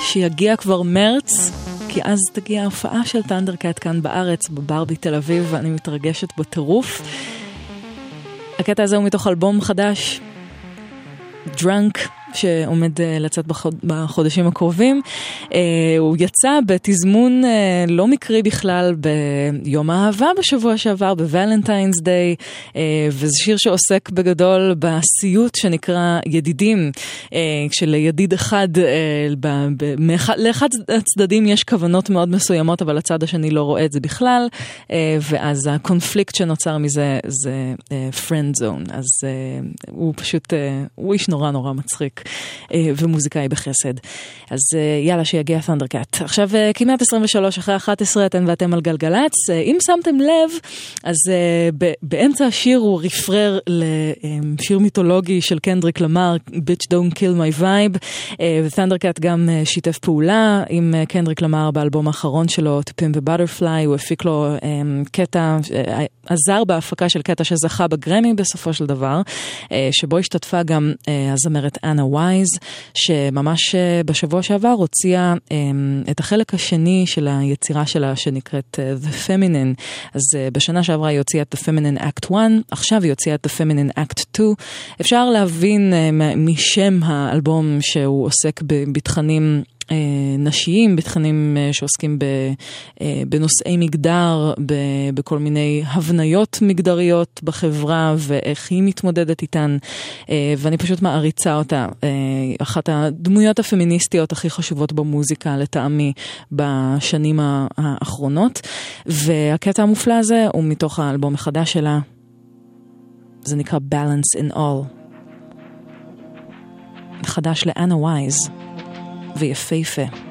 שיגיע כבר מרץ, כי אז תגיע ההופעה של Thundercat כאן בארץ, בברבי תל אביב, ואני מתרגשת בטירוף. הקטע הזה הוא מתוך אלבום חדש, Drunk, שעומד אה, לצאת בחוד, בחודשים הקרובים. אה, הוא יצא בתזמון אה, לא מקרי בכלל ביום האהבה בשבוע שעבר, בוולנטיינס דיי, וזה שיר שעוסק בגדול בסיוט שנקרא ידידים, כשלידיד אחד, לאחד הצדדים יש כוונות מאוד מסוימות, אבל הצד השני לא רואה את זה בכלל, ואז הקונפליקט שנוצר מזה זה friend zone, אז הוא פשוט, הוא איש נורא נורא מצחיק. אה, ומוזיקאי בחסד. אז אה, יאללה, שיגיע ת'נדרקאט. עכשיו אה, כמעט 23 אחרי 11 אתן ואתם על גלגלצ. אם שמתם לב, אז באמצע השיר הוא רפרר לשיר מיתולוגי של קנדריק למר, Bitch Don't Kill My Vibe, ות'נדרקאט גם שיתף פעולה עם קנדריק למר באלבום האחרון שלו, a Butterfly, הוא הפיק לו קטע, עזר בהפקה של קטע שזכה בגרמי בסופו של דבר, שבו השתתפה גם הזמרת אנה וייז, שממש אה, בשבוע שעבר הוציאה אמ, את החלק השני של היצירה שלה שנקראת אה, The Feminine. אז אה, בשנה שעברה היא הוציאה את The Feminine Act 1, עכשיו היא הוציאה את The Feminine Act 2. אפשר להבין משם האלבום שהוא עוסק בתכנים אה, נשיים, בתכנים אה, שעוסקים אה, בנושאי מגדר, בכל מיני הבניות מגדריות בחברה ואיך היא מתמודדת איתן, ואני פשוט מעריצה אותה. אחת הדמויות הפמיניסטיות הכי חשובות במוזיקה לטעמי בשנים האחרונות, והקטע המופלא הזה הוא מתוך האלבום החדש שלה, זה נקרא Balance in All. חדש לאנה וייז. ויפהפה.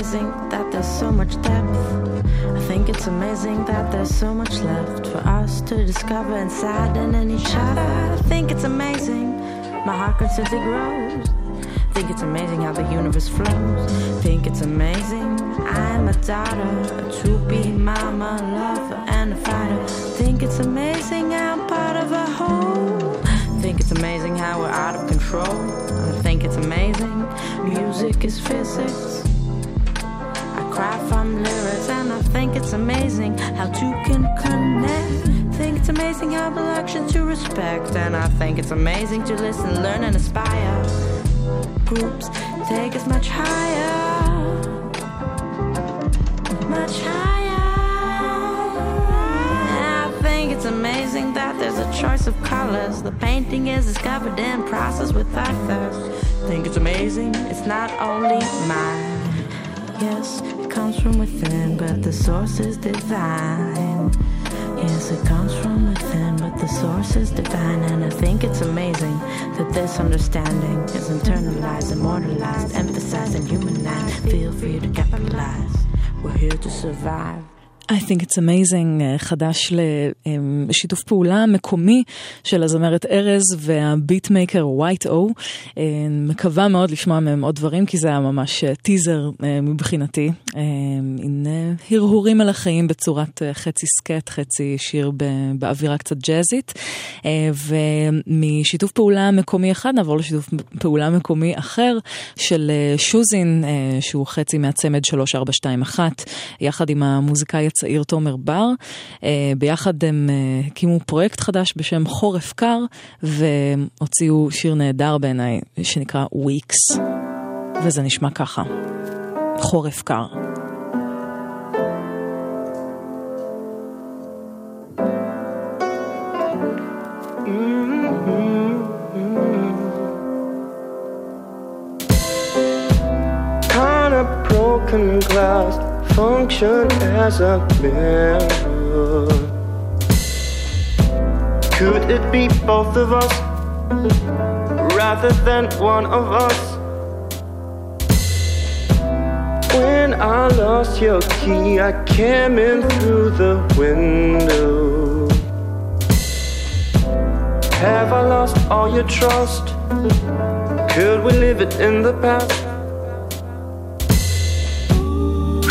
Amazing that there's so much depth. I think it's amazing that there's so much left for us to discover inside and in each other. I think it's amazing. My heart constantly grows. Think it's amazing how the universe flows. Think it's amazing. I'm a daughter, a troopy mama, lover, and a fighter. Think it's amazing I'm part of a whole. Think it's amazing how we're out of control. I think it's amazing. Music is physics. From lyrics, and I think it's amazing how two can connect. Think it's amazing how actions to respect, and I think it's amazing to listen, learn, and aspire. Groups take us much higher, much higher. I think it's amazing that there's a choice of colors. The painting is discovered in process with others. Think it's amazing. It's not only mine. Yes, comes from within, but the source is divine. Yes, it comes from within, but the source is divine. And I think it's amazing that this understanding is internalized, immortalized, emphasized, and humanized. Feel free to capitalize. We're here to survive. I think it's amazing, אה, חדש לשיתוף פעולה מקומי של הזמרת ארז והביטמייקר ווייט או. מקווה מאוד לשמוע מהם עוד דברים, כי זה היה ממש אה, טיזר אה, מבחינתי. אה, הנה הרהורים על החיים בצורת אה, חצי סקט, חצי שיר באווירה קצת ג'אזית. אה, ומשיתוף פעולה מקומי אחד נעבור לשיתוף פעולה מקומי אחר של אה, שוזין, אה, שהוא חצי מהצמד 3421, יחד עם המוזיקאי הצעיר תומר בר. אה, ביחד הם אה, הקימו פרויקט חדש בשם חורף קר, והוציאו שיר נהדר בעיניי, שנקרא וויקס. וזה נשמע ככה, חורף קר. Broken glass function as a mirror. Could it be both of us rather than one of us? When I lost your key, I came in through the window. Have I lost all your trust? Could we leave it in the past?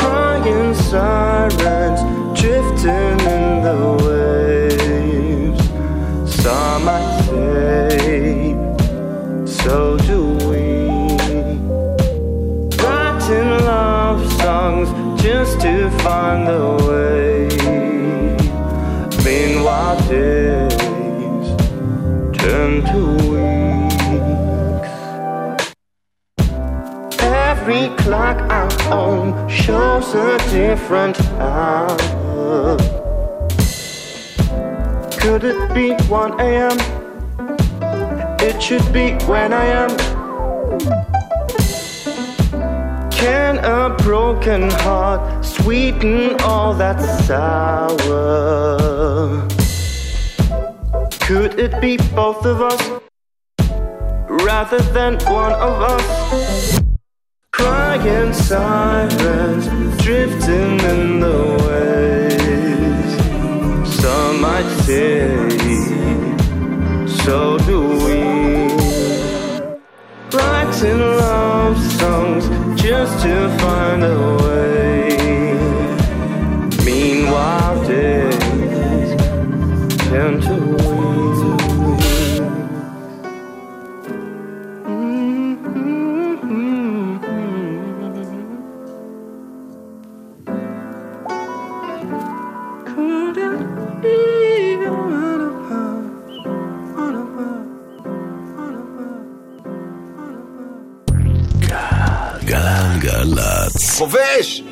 Crying sirens drifting in the waves. Some might say, so do we. Writing love songs just to find the way. Every clock I own shows a different hour. Could it be 1 a.m.? It should be when I am. Can a broken heart sweeten all that sour? Could it be both of us rather than one of us? Crying sirens drifting in the waves. Some might say, so do we. Writing love songs just to find a way.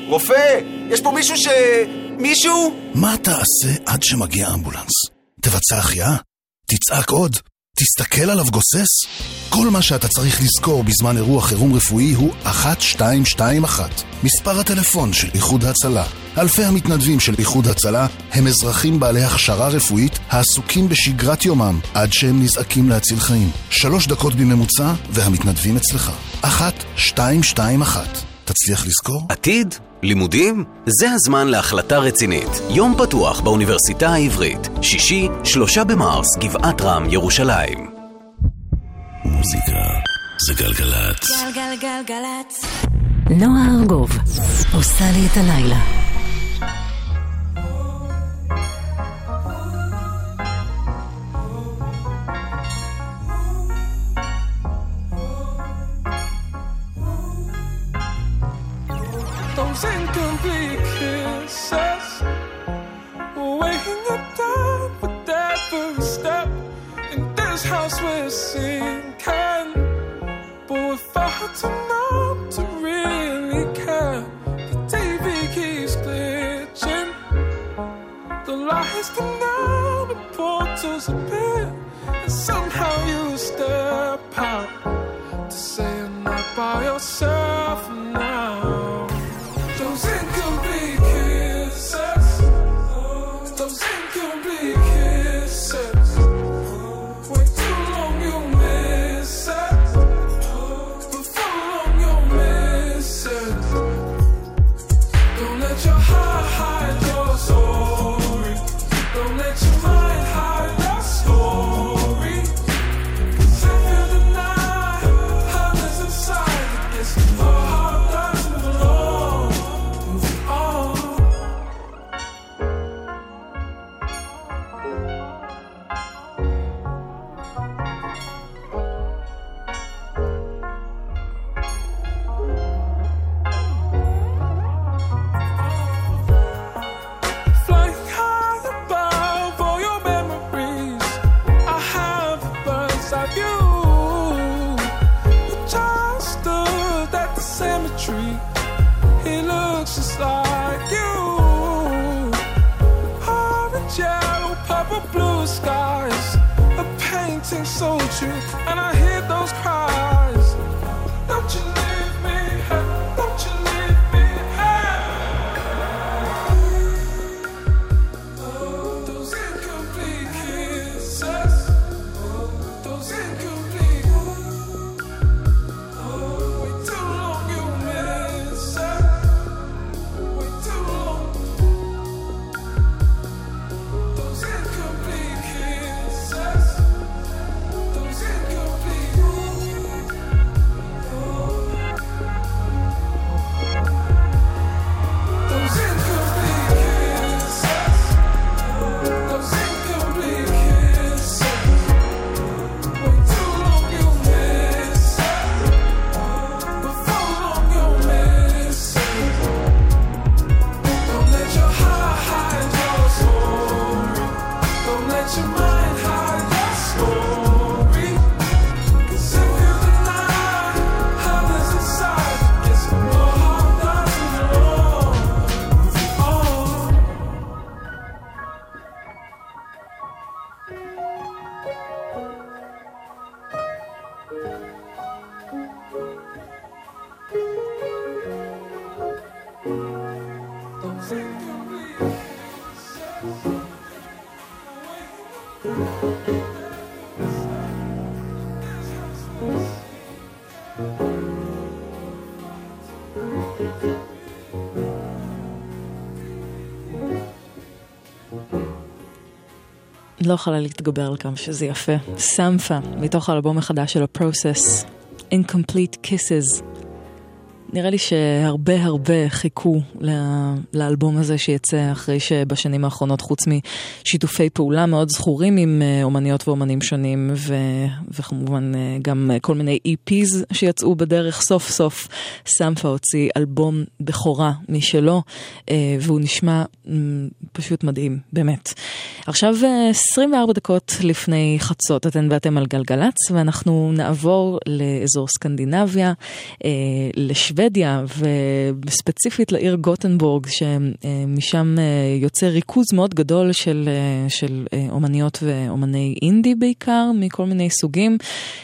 רופא! יש פה מישהו ש... מישהו? מה תעשה עד שמגיע אמבולנס? תבצע החייאה? תצעק עוד? תסתכל עליו גוסס? כל מה שאתה צריך לזכור בזמן אירוע חירום רפואי הוא 1221, מספר הטלפון של איחוד הצלה. אלפי המתנדבים של איחוד הצלה הם אזרחים בעלי הכשרה רפואית העסוקים בשגרת יומם עד שהם נזעקים להציל חיים. שלוש דקות בממוצע והמתנדבים אצלך. אחת, שתיים, שתיים, אחת. תצליח לזכור? עתיד? לימודים? זה הזמן להחלטה רצינית. יום פתוח באוניברסיטה העברית. שישי, שלושה במרס, גבעת רם, ירושלים. מוזיקה זה גלגלצ. גלגלגלגלצ. נועה ארגוב עושה לי את הלילה. Kisses Weighing you down with every step In this house we're sinking. But we're far too numb to really care The TV keeps glitching. The lights come down, the portals appear And somehow you step out To say you're not by yourself now don't send so true, לא יכולה להתגבר על כמה שזה יפה. סמפה, מתוך האלבום החדש של ה-Process, Incomplete Kisses. נראה לי שהרבה הרבה חיכו לאלבום הזה שיצא אחרי שבשנים האחרונות, חוץ משיתופי פעולה מאוד זכורים עם אה, אומניות ואומנים שונים, ו- וכמובן אה, גם כל מיני EPs שיצאו בדרך, סוף סוף סמפה הוציא אלבום בכורה משלו, אה, והוא נשמע פשוט מדהים, באמת. עכשיו אה, 24 דקות לפני חצות, אתן ואתם על גלגלצ, ואנחנו נעבור לאזור סקנדינביה, אה, לשוודיה, וספציפית לעיר גוטנבורג, שמשם אה, יוצא ריכוז מאוד גדול של, אה, של אה, אומניות ואומני אינדי בעיקר, מכל מיני סוגים.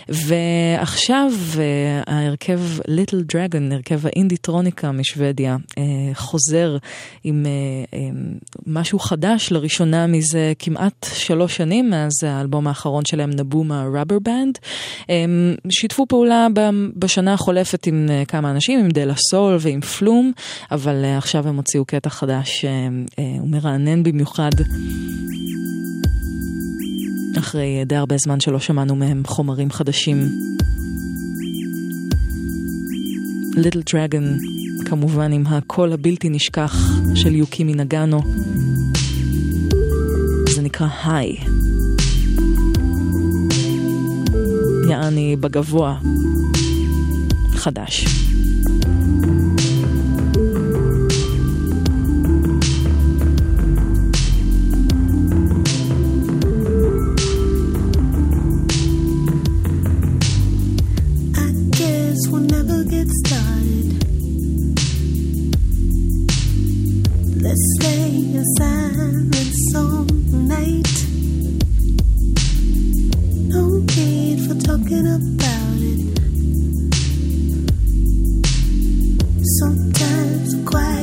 ועכשיו אה, ההרכב ליטל דרגון, הרכב האינדי טרוניקה משוודיה, אה, חוזר עם אה, אה, משהו חדש לראשונה מזה כמעט שלוש שנים, מאז האלבום האחרון שלהם, נבומה ראבר בנד. שיתפו פעולה בשנה החולפת עם אה, כמה אנשים, עם דלה סול ועם פלום, אבל אה, עכשיו הם הוציאו קטע חדש, אה, אה, הוא מרענן במיוחד. אחרי די הרבה זמן שלא שמענו מהם חומרים חדשים. ליטל דרגון, כמובן עם הקול הבלתי נשכח של יוקימי נגאנו. זה נקרא היי. יעני בגבוה. חדש. Let's a night. No need for talking about it. Sometimes quiet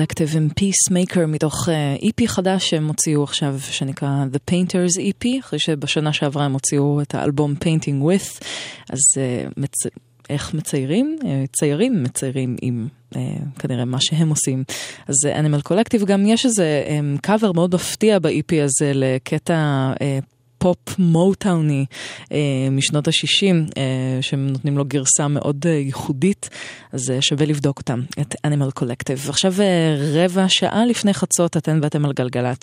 Collective עם Peacemaker מתוך איפי חדש שהם הוציאו עכשיו שנקרא The Painters EP אחרי שבשנה שעברה הם הוציאו את האלבום Painting With אז uh, מצ... איך מציירים? Uh, ציירים מציירים עם uh, כנראה מה שהם עושים. אז uh, Animal Collective גם יש איזה קאבר מאוד מפתיע ב-EP הזה לקטע uh, פופ מוטאוני אה, משנות ה-60, אה, שהם נותנים לו גרסה מאוד אה, ייחודית, אז אה, שווה לבדוק אותם, את Animal Collective. עכשיו אה, רבע שעה לפני חצות, אתן ואתם על גלגלצ.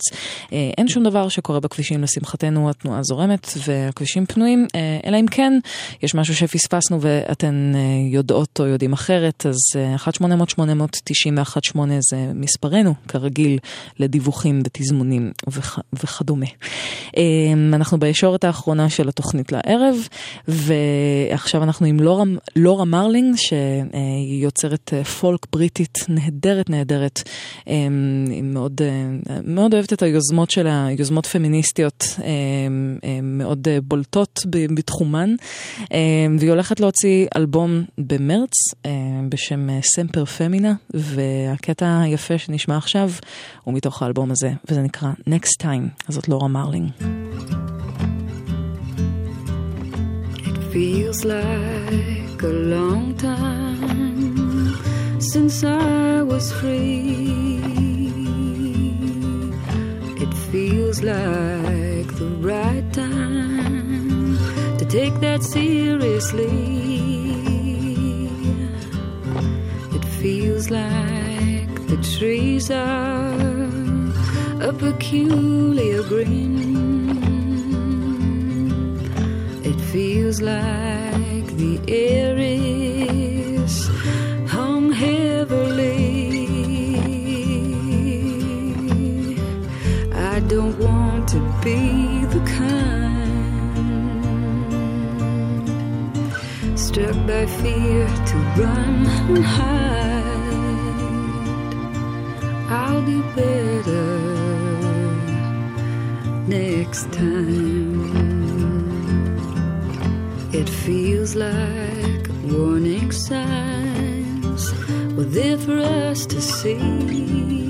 אה, אין שום דבר שקורה בכבישים, לשמחתנו התנועה זורמת והכבישים פנויים, אלא אם כן יש משהו שפספסנו ואתן יודעות או יודעים אחרת, אז אה, 1-800-890-118 זה מספרנו, כרגיל, לדיווחים ותזמונים וכ- וכדומה. אנחנו בישורת האחרונה של התוכנית לערב, ועכשיו אנחנו עם לורה, לורה מרלינג, שהיא יוצרת אה, פולק בריטית נהדרת נהדרת. אה, היא מאוד, אה, מאוד אוהבת את היוזמות שלה, יוזמות פמיניסטיות אה, אה, מאוד אה, בולטות בתחומן, והיא הולכת להוציא אלבום במרץ בשם Semper Femina, והקטע היפה שנשמע עכשיו הוא מתוך האלבום הזה, וזה נקרא Next Time, אז זאת לורה מרלינג. Feels like a long time since I was free. It feels like the right time to take that seriously. It feels like the trees are a peculiar green. It feels like the air is to be the kind struck by fear to run and hide. I'll be better next time. It feels like warning signs were there for us to see.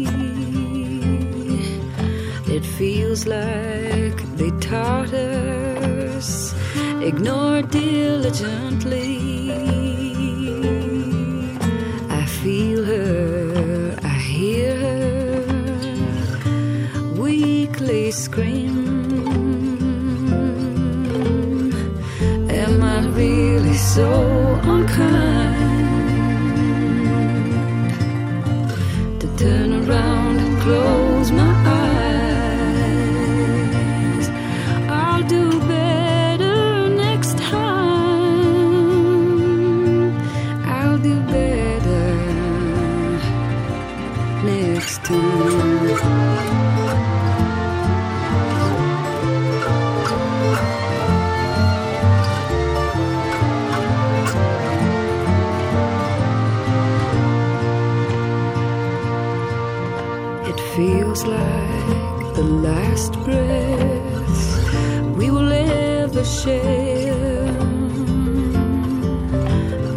It feels like they taught us ignore diligently. I feel her, I hear her weakly scream. Am I really so unkind to turn around and close my eyes? Last breath we will ever share.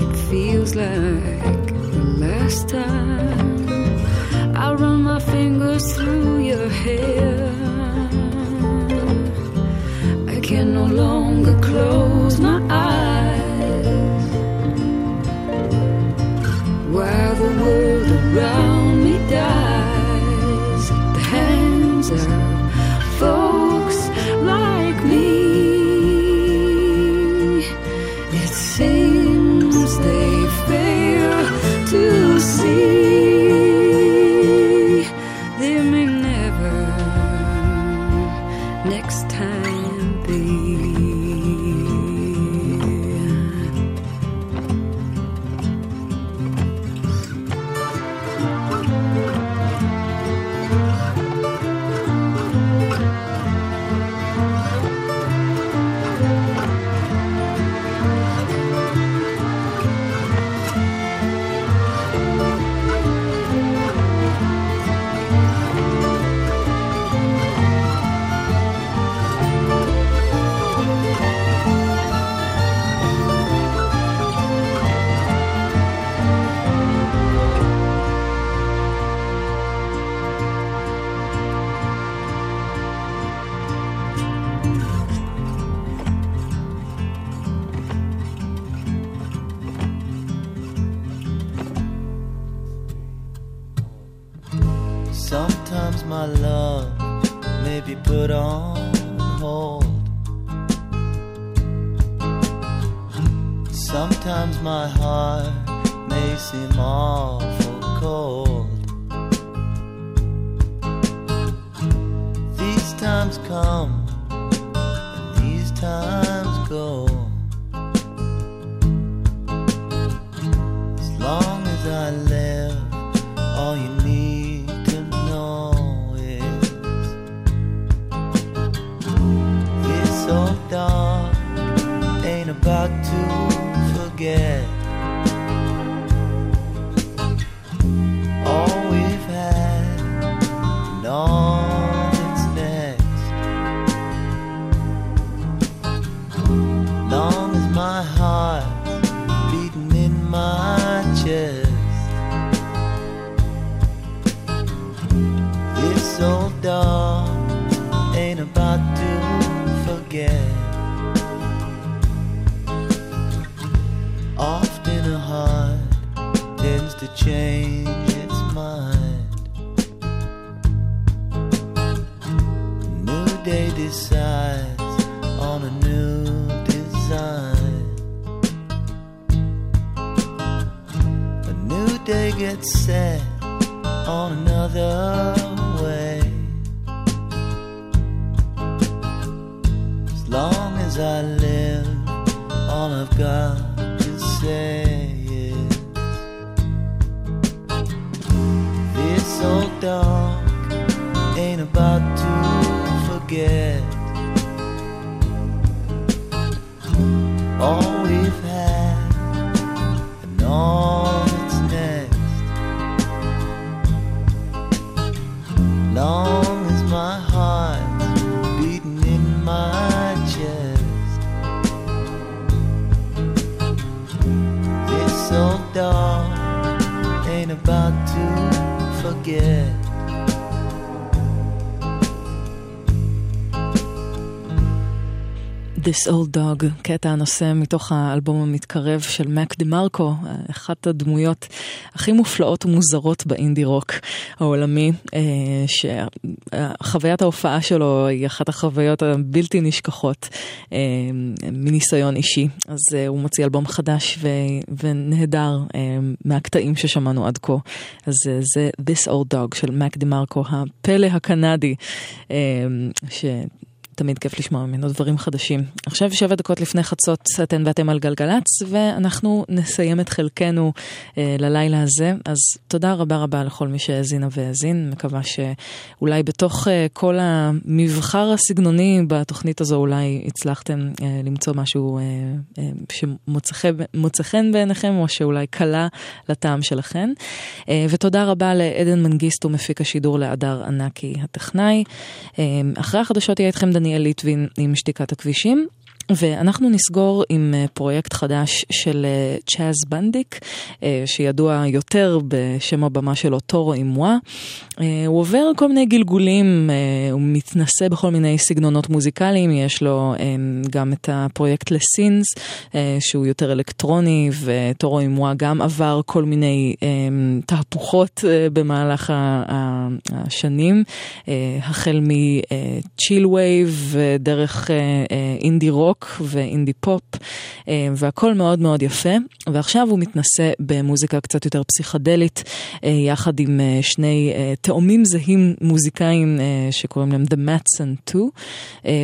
It feels like the last time I run my fingers through your hair. This Old Dog, קטע הנושא מתוך האלבום המתקרב של מק דה מרקו, אחת הדמויות הכי מופלאות ומוזרות באינדי רוק העולמי, אה, שחוויית ההופעה שלו היא אחת החוויות הבלתי נשכחות אה, מניסיון אישי. אז אה, הוא מוציא אלבום חדש ו- ונהדר מהקטעים ששמענו עד כה. אז זה This Old Dog של מק דה מרקו, הפלא הקנדי, ש... תמיד כיף לשמוע ממנו דברים חדשים. עכשיו שבע דקות לפני חצות אתן ואתם על גלגלצ, ואנחנו נסיים את חלקנו אה, ללילה הזה. אז תודה רבה רבה לכל מי שהאזינה והאזין. מקווה שאולי בתוך אה, כל המבחר הסגנוני בתוכנית הזו, אולי הצלחתם אה, למצוא משהו אה, אה, שמוצא חן בעיניכם, או שאולי קלה לטעם שלכם. אה, ותודה רבה לעדן מנגיסטו, מפיק השידור להדר ענקי הטכנאי. אה, אחרי החדשות יהיה איתכם דניאל ליטבין עם שתיקת הכבישים. ואנחנו נסגור עם אה, פרויקט חדש של אה, צ'אז בנדיק, אה, שידוע יותר בשם הבמה שלו טורו עם. הוא עובר כל מיני גלגולים, הוא מתנסה בכל מיני סגנונות מוזיקליים, יש לו גם את הפרויקט לסינס, שהוא יותר אלקטרוני, וטורו עם גם עבר כל מיני תהפוכות במהלך השנים, החל מ chillwave ודרך אינדי רוק. רוק ואינדי פופ, אה, והכל מאוד מאוד יפה. ועכשיו הוא מתנסה במוזיקה קצת יותר פסיכדלית, אה, יחד עם אה, שני תאומים זהים מוזיקאים שקוראים להם The Mattson 2,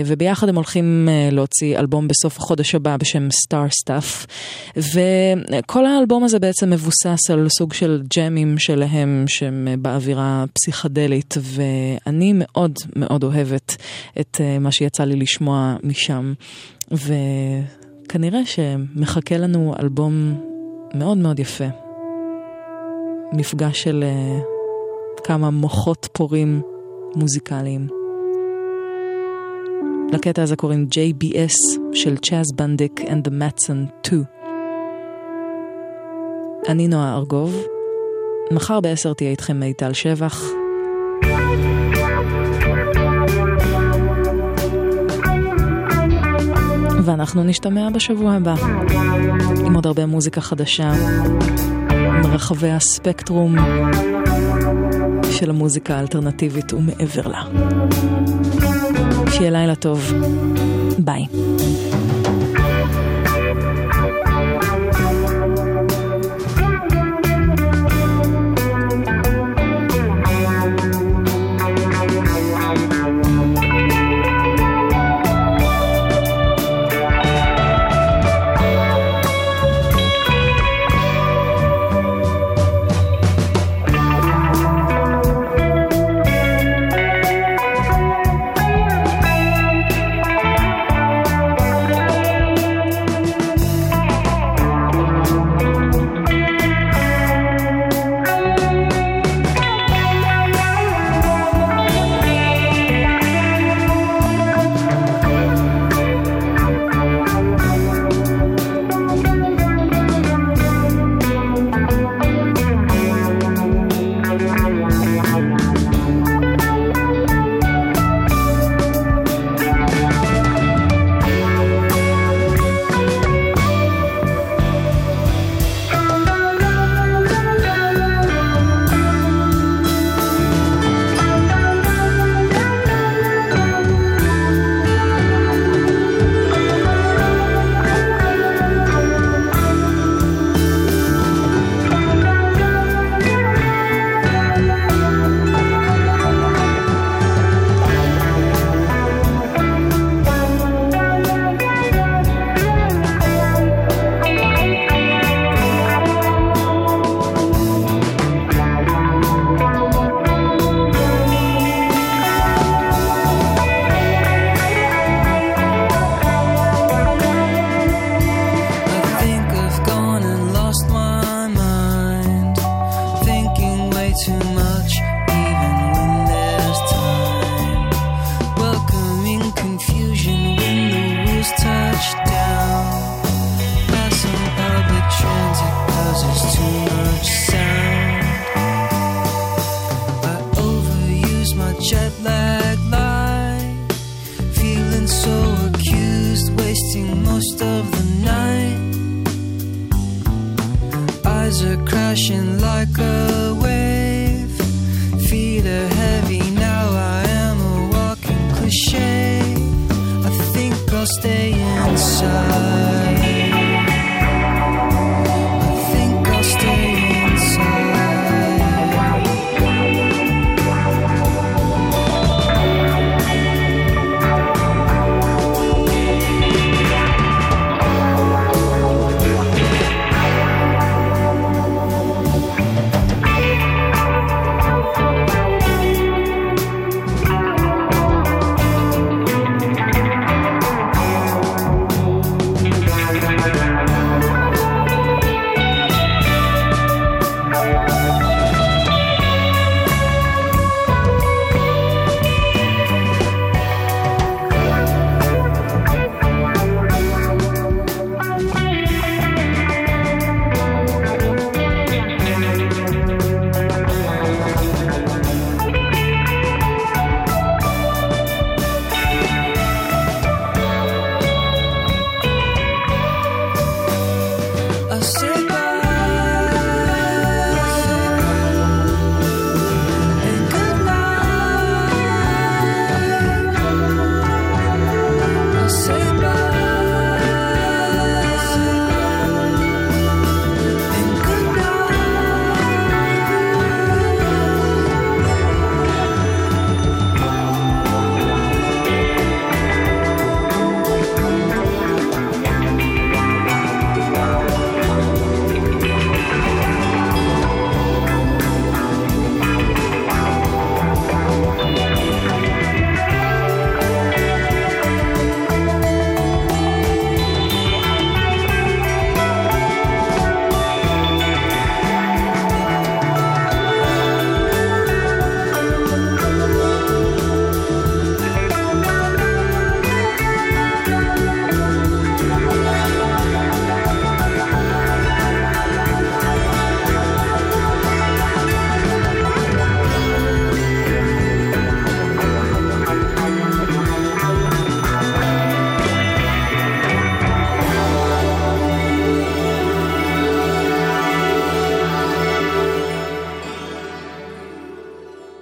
וביחד הם הולכים להוציא אלבום בסוף החודש הבא בשם Star Stuff. וכל האלבום הזה בעצם מבוסס על סוג של ג'מים שלהם שהם באווירה פסיכדלית, ואני מאוד מאוד אוהבת את מה שיצא לי לשמוע משם. וכנראה שמחכה לנו אלבום מאוד מאוד יפה. מפגש של uh, כמה מוחות פורים מוזיקליים. לקטע הזה קוראים JBS של צ'אז בנדיק and the Matson 2. אני נועה ארגוב, מחר בעשר תהיה איתכם מיטל שבח. ואנחנו נשתמע בשבוע הבא עם עוד הרבה מוזיקה חדשה, מרחבי הספקטרום של המוזיקה האלטרנטיבית ומעבר לה. שיהיה לילה טוב. ביי.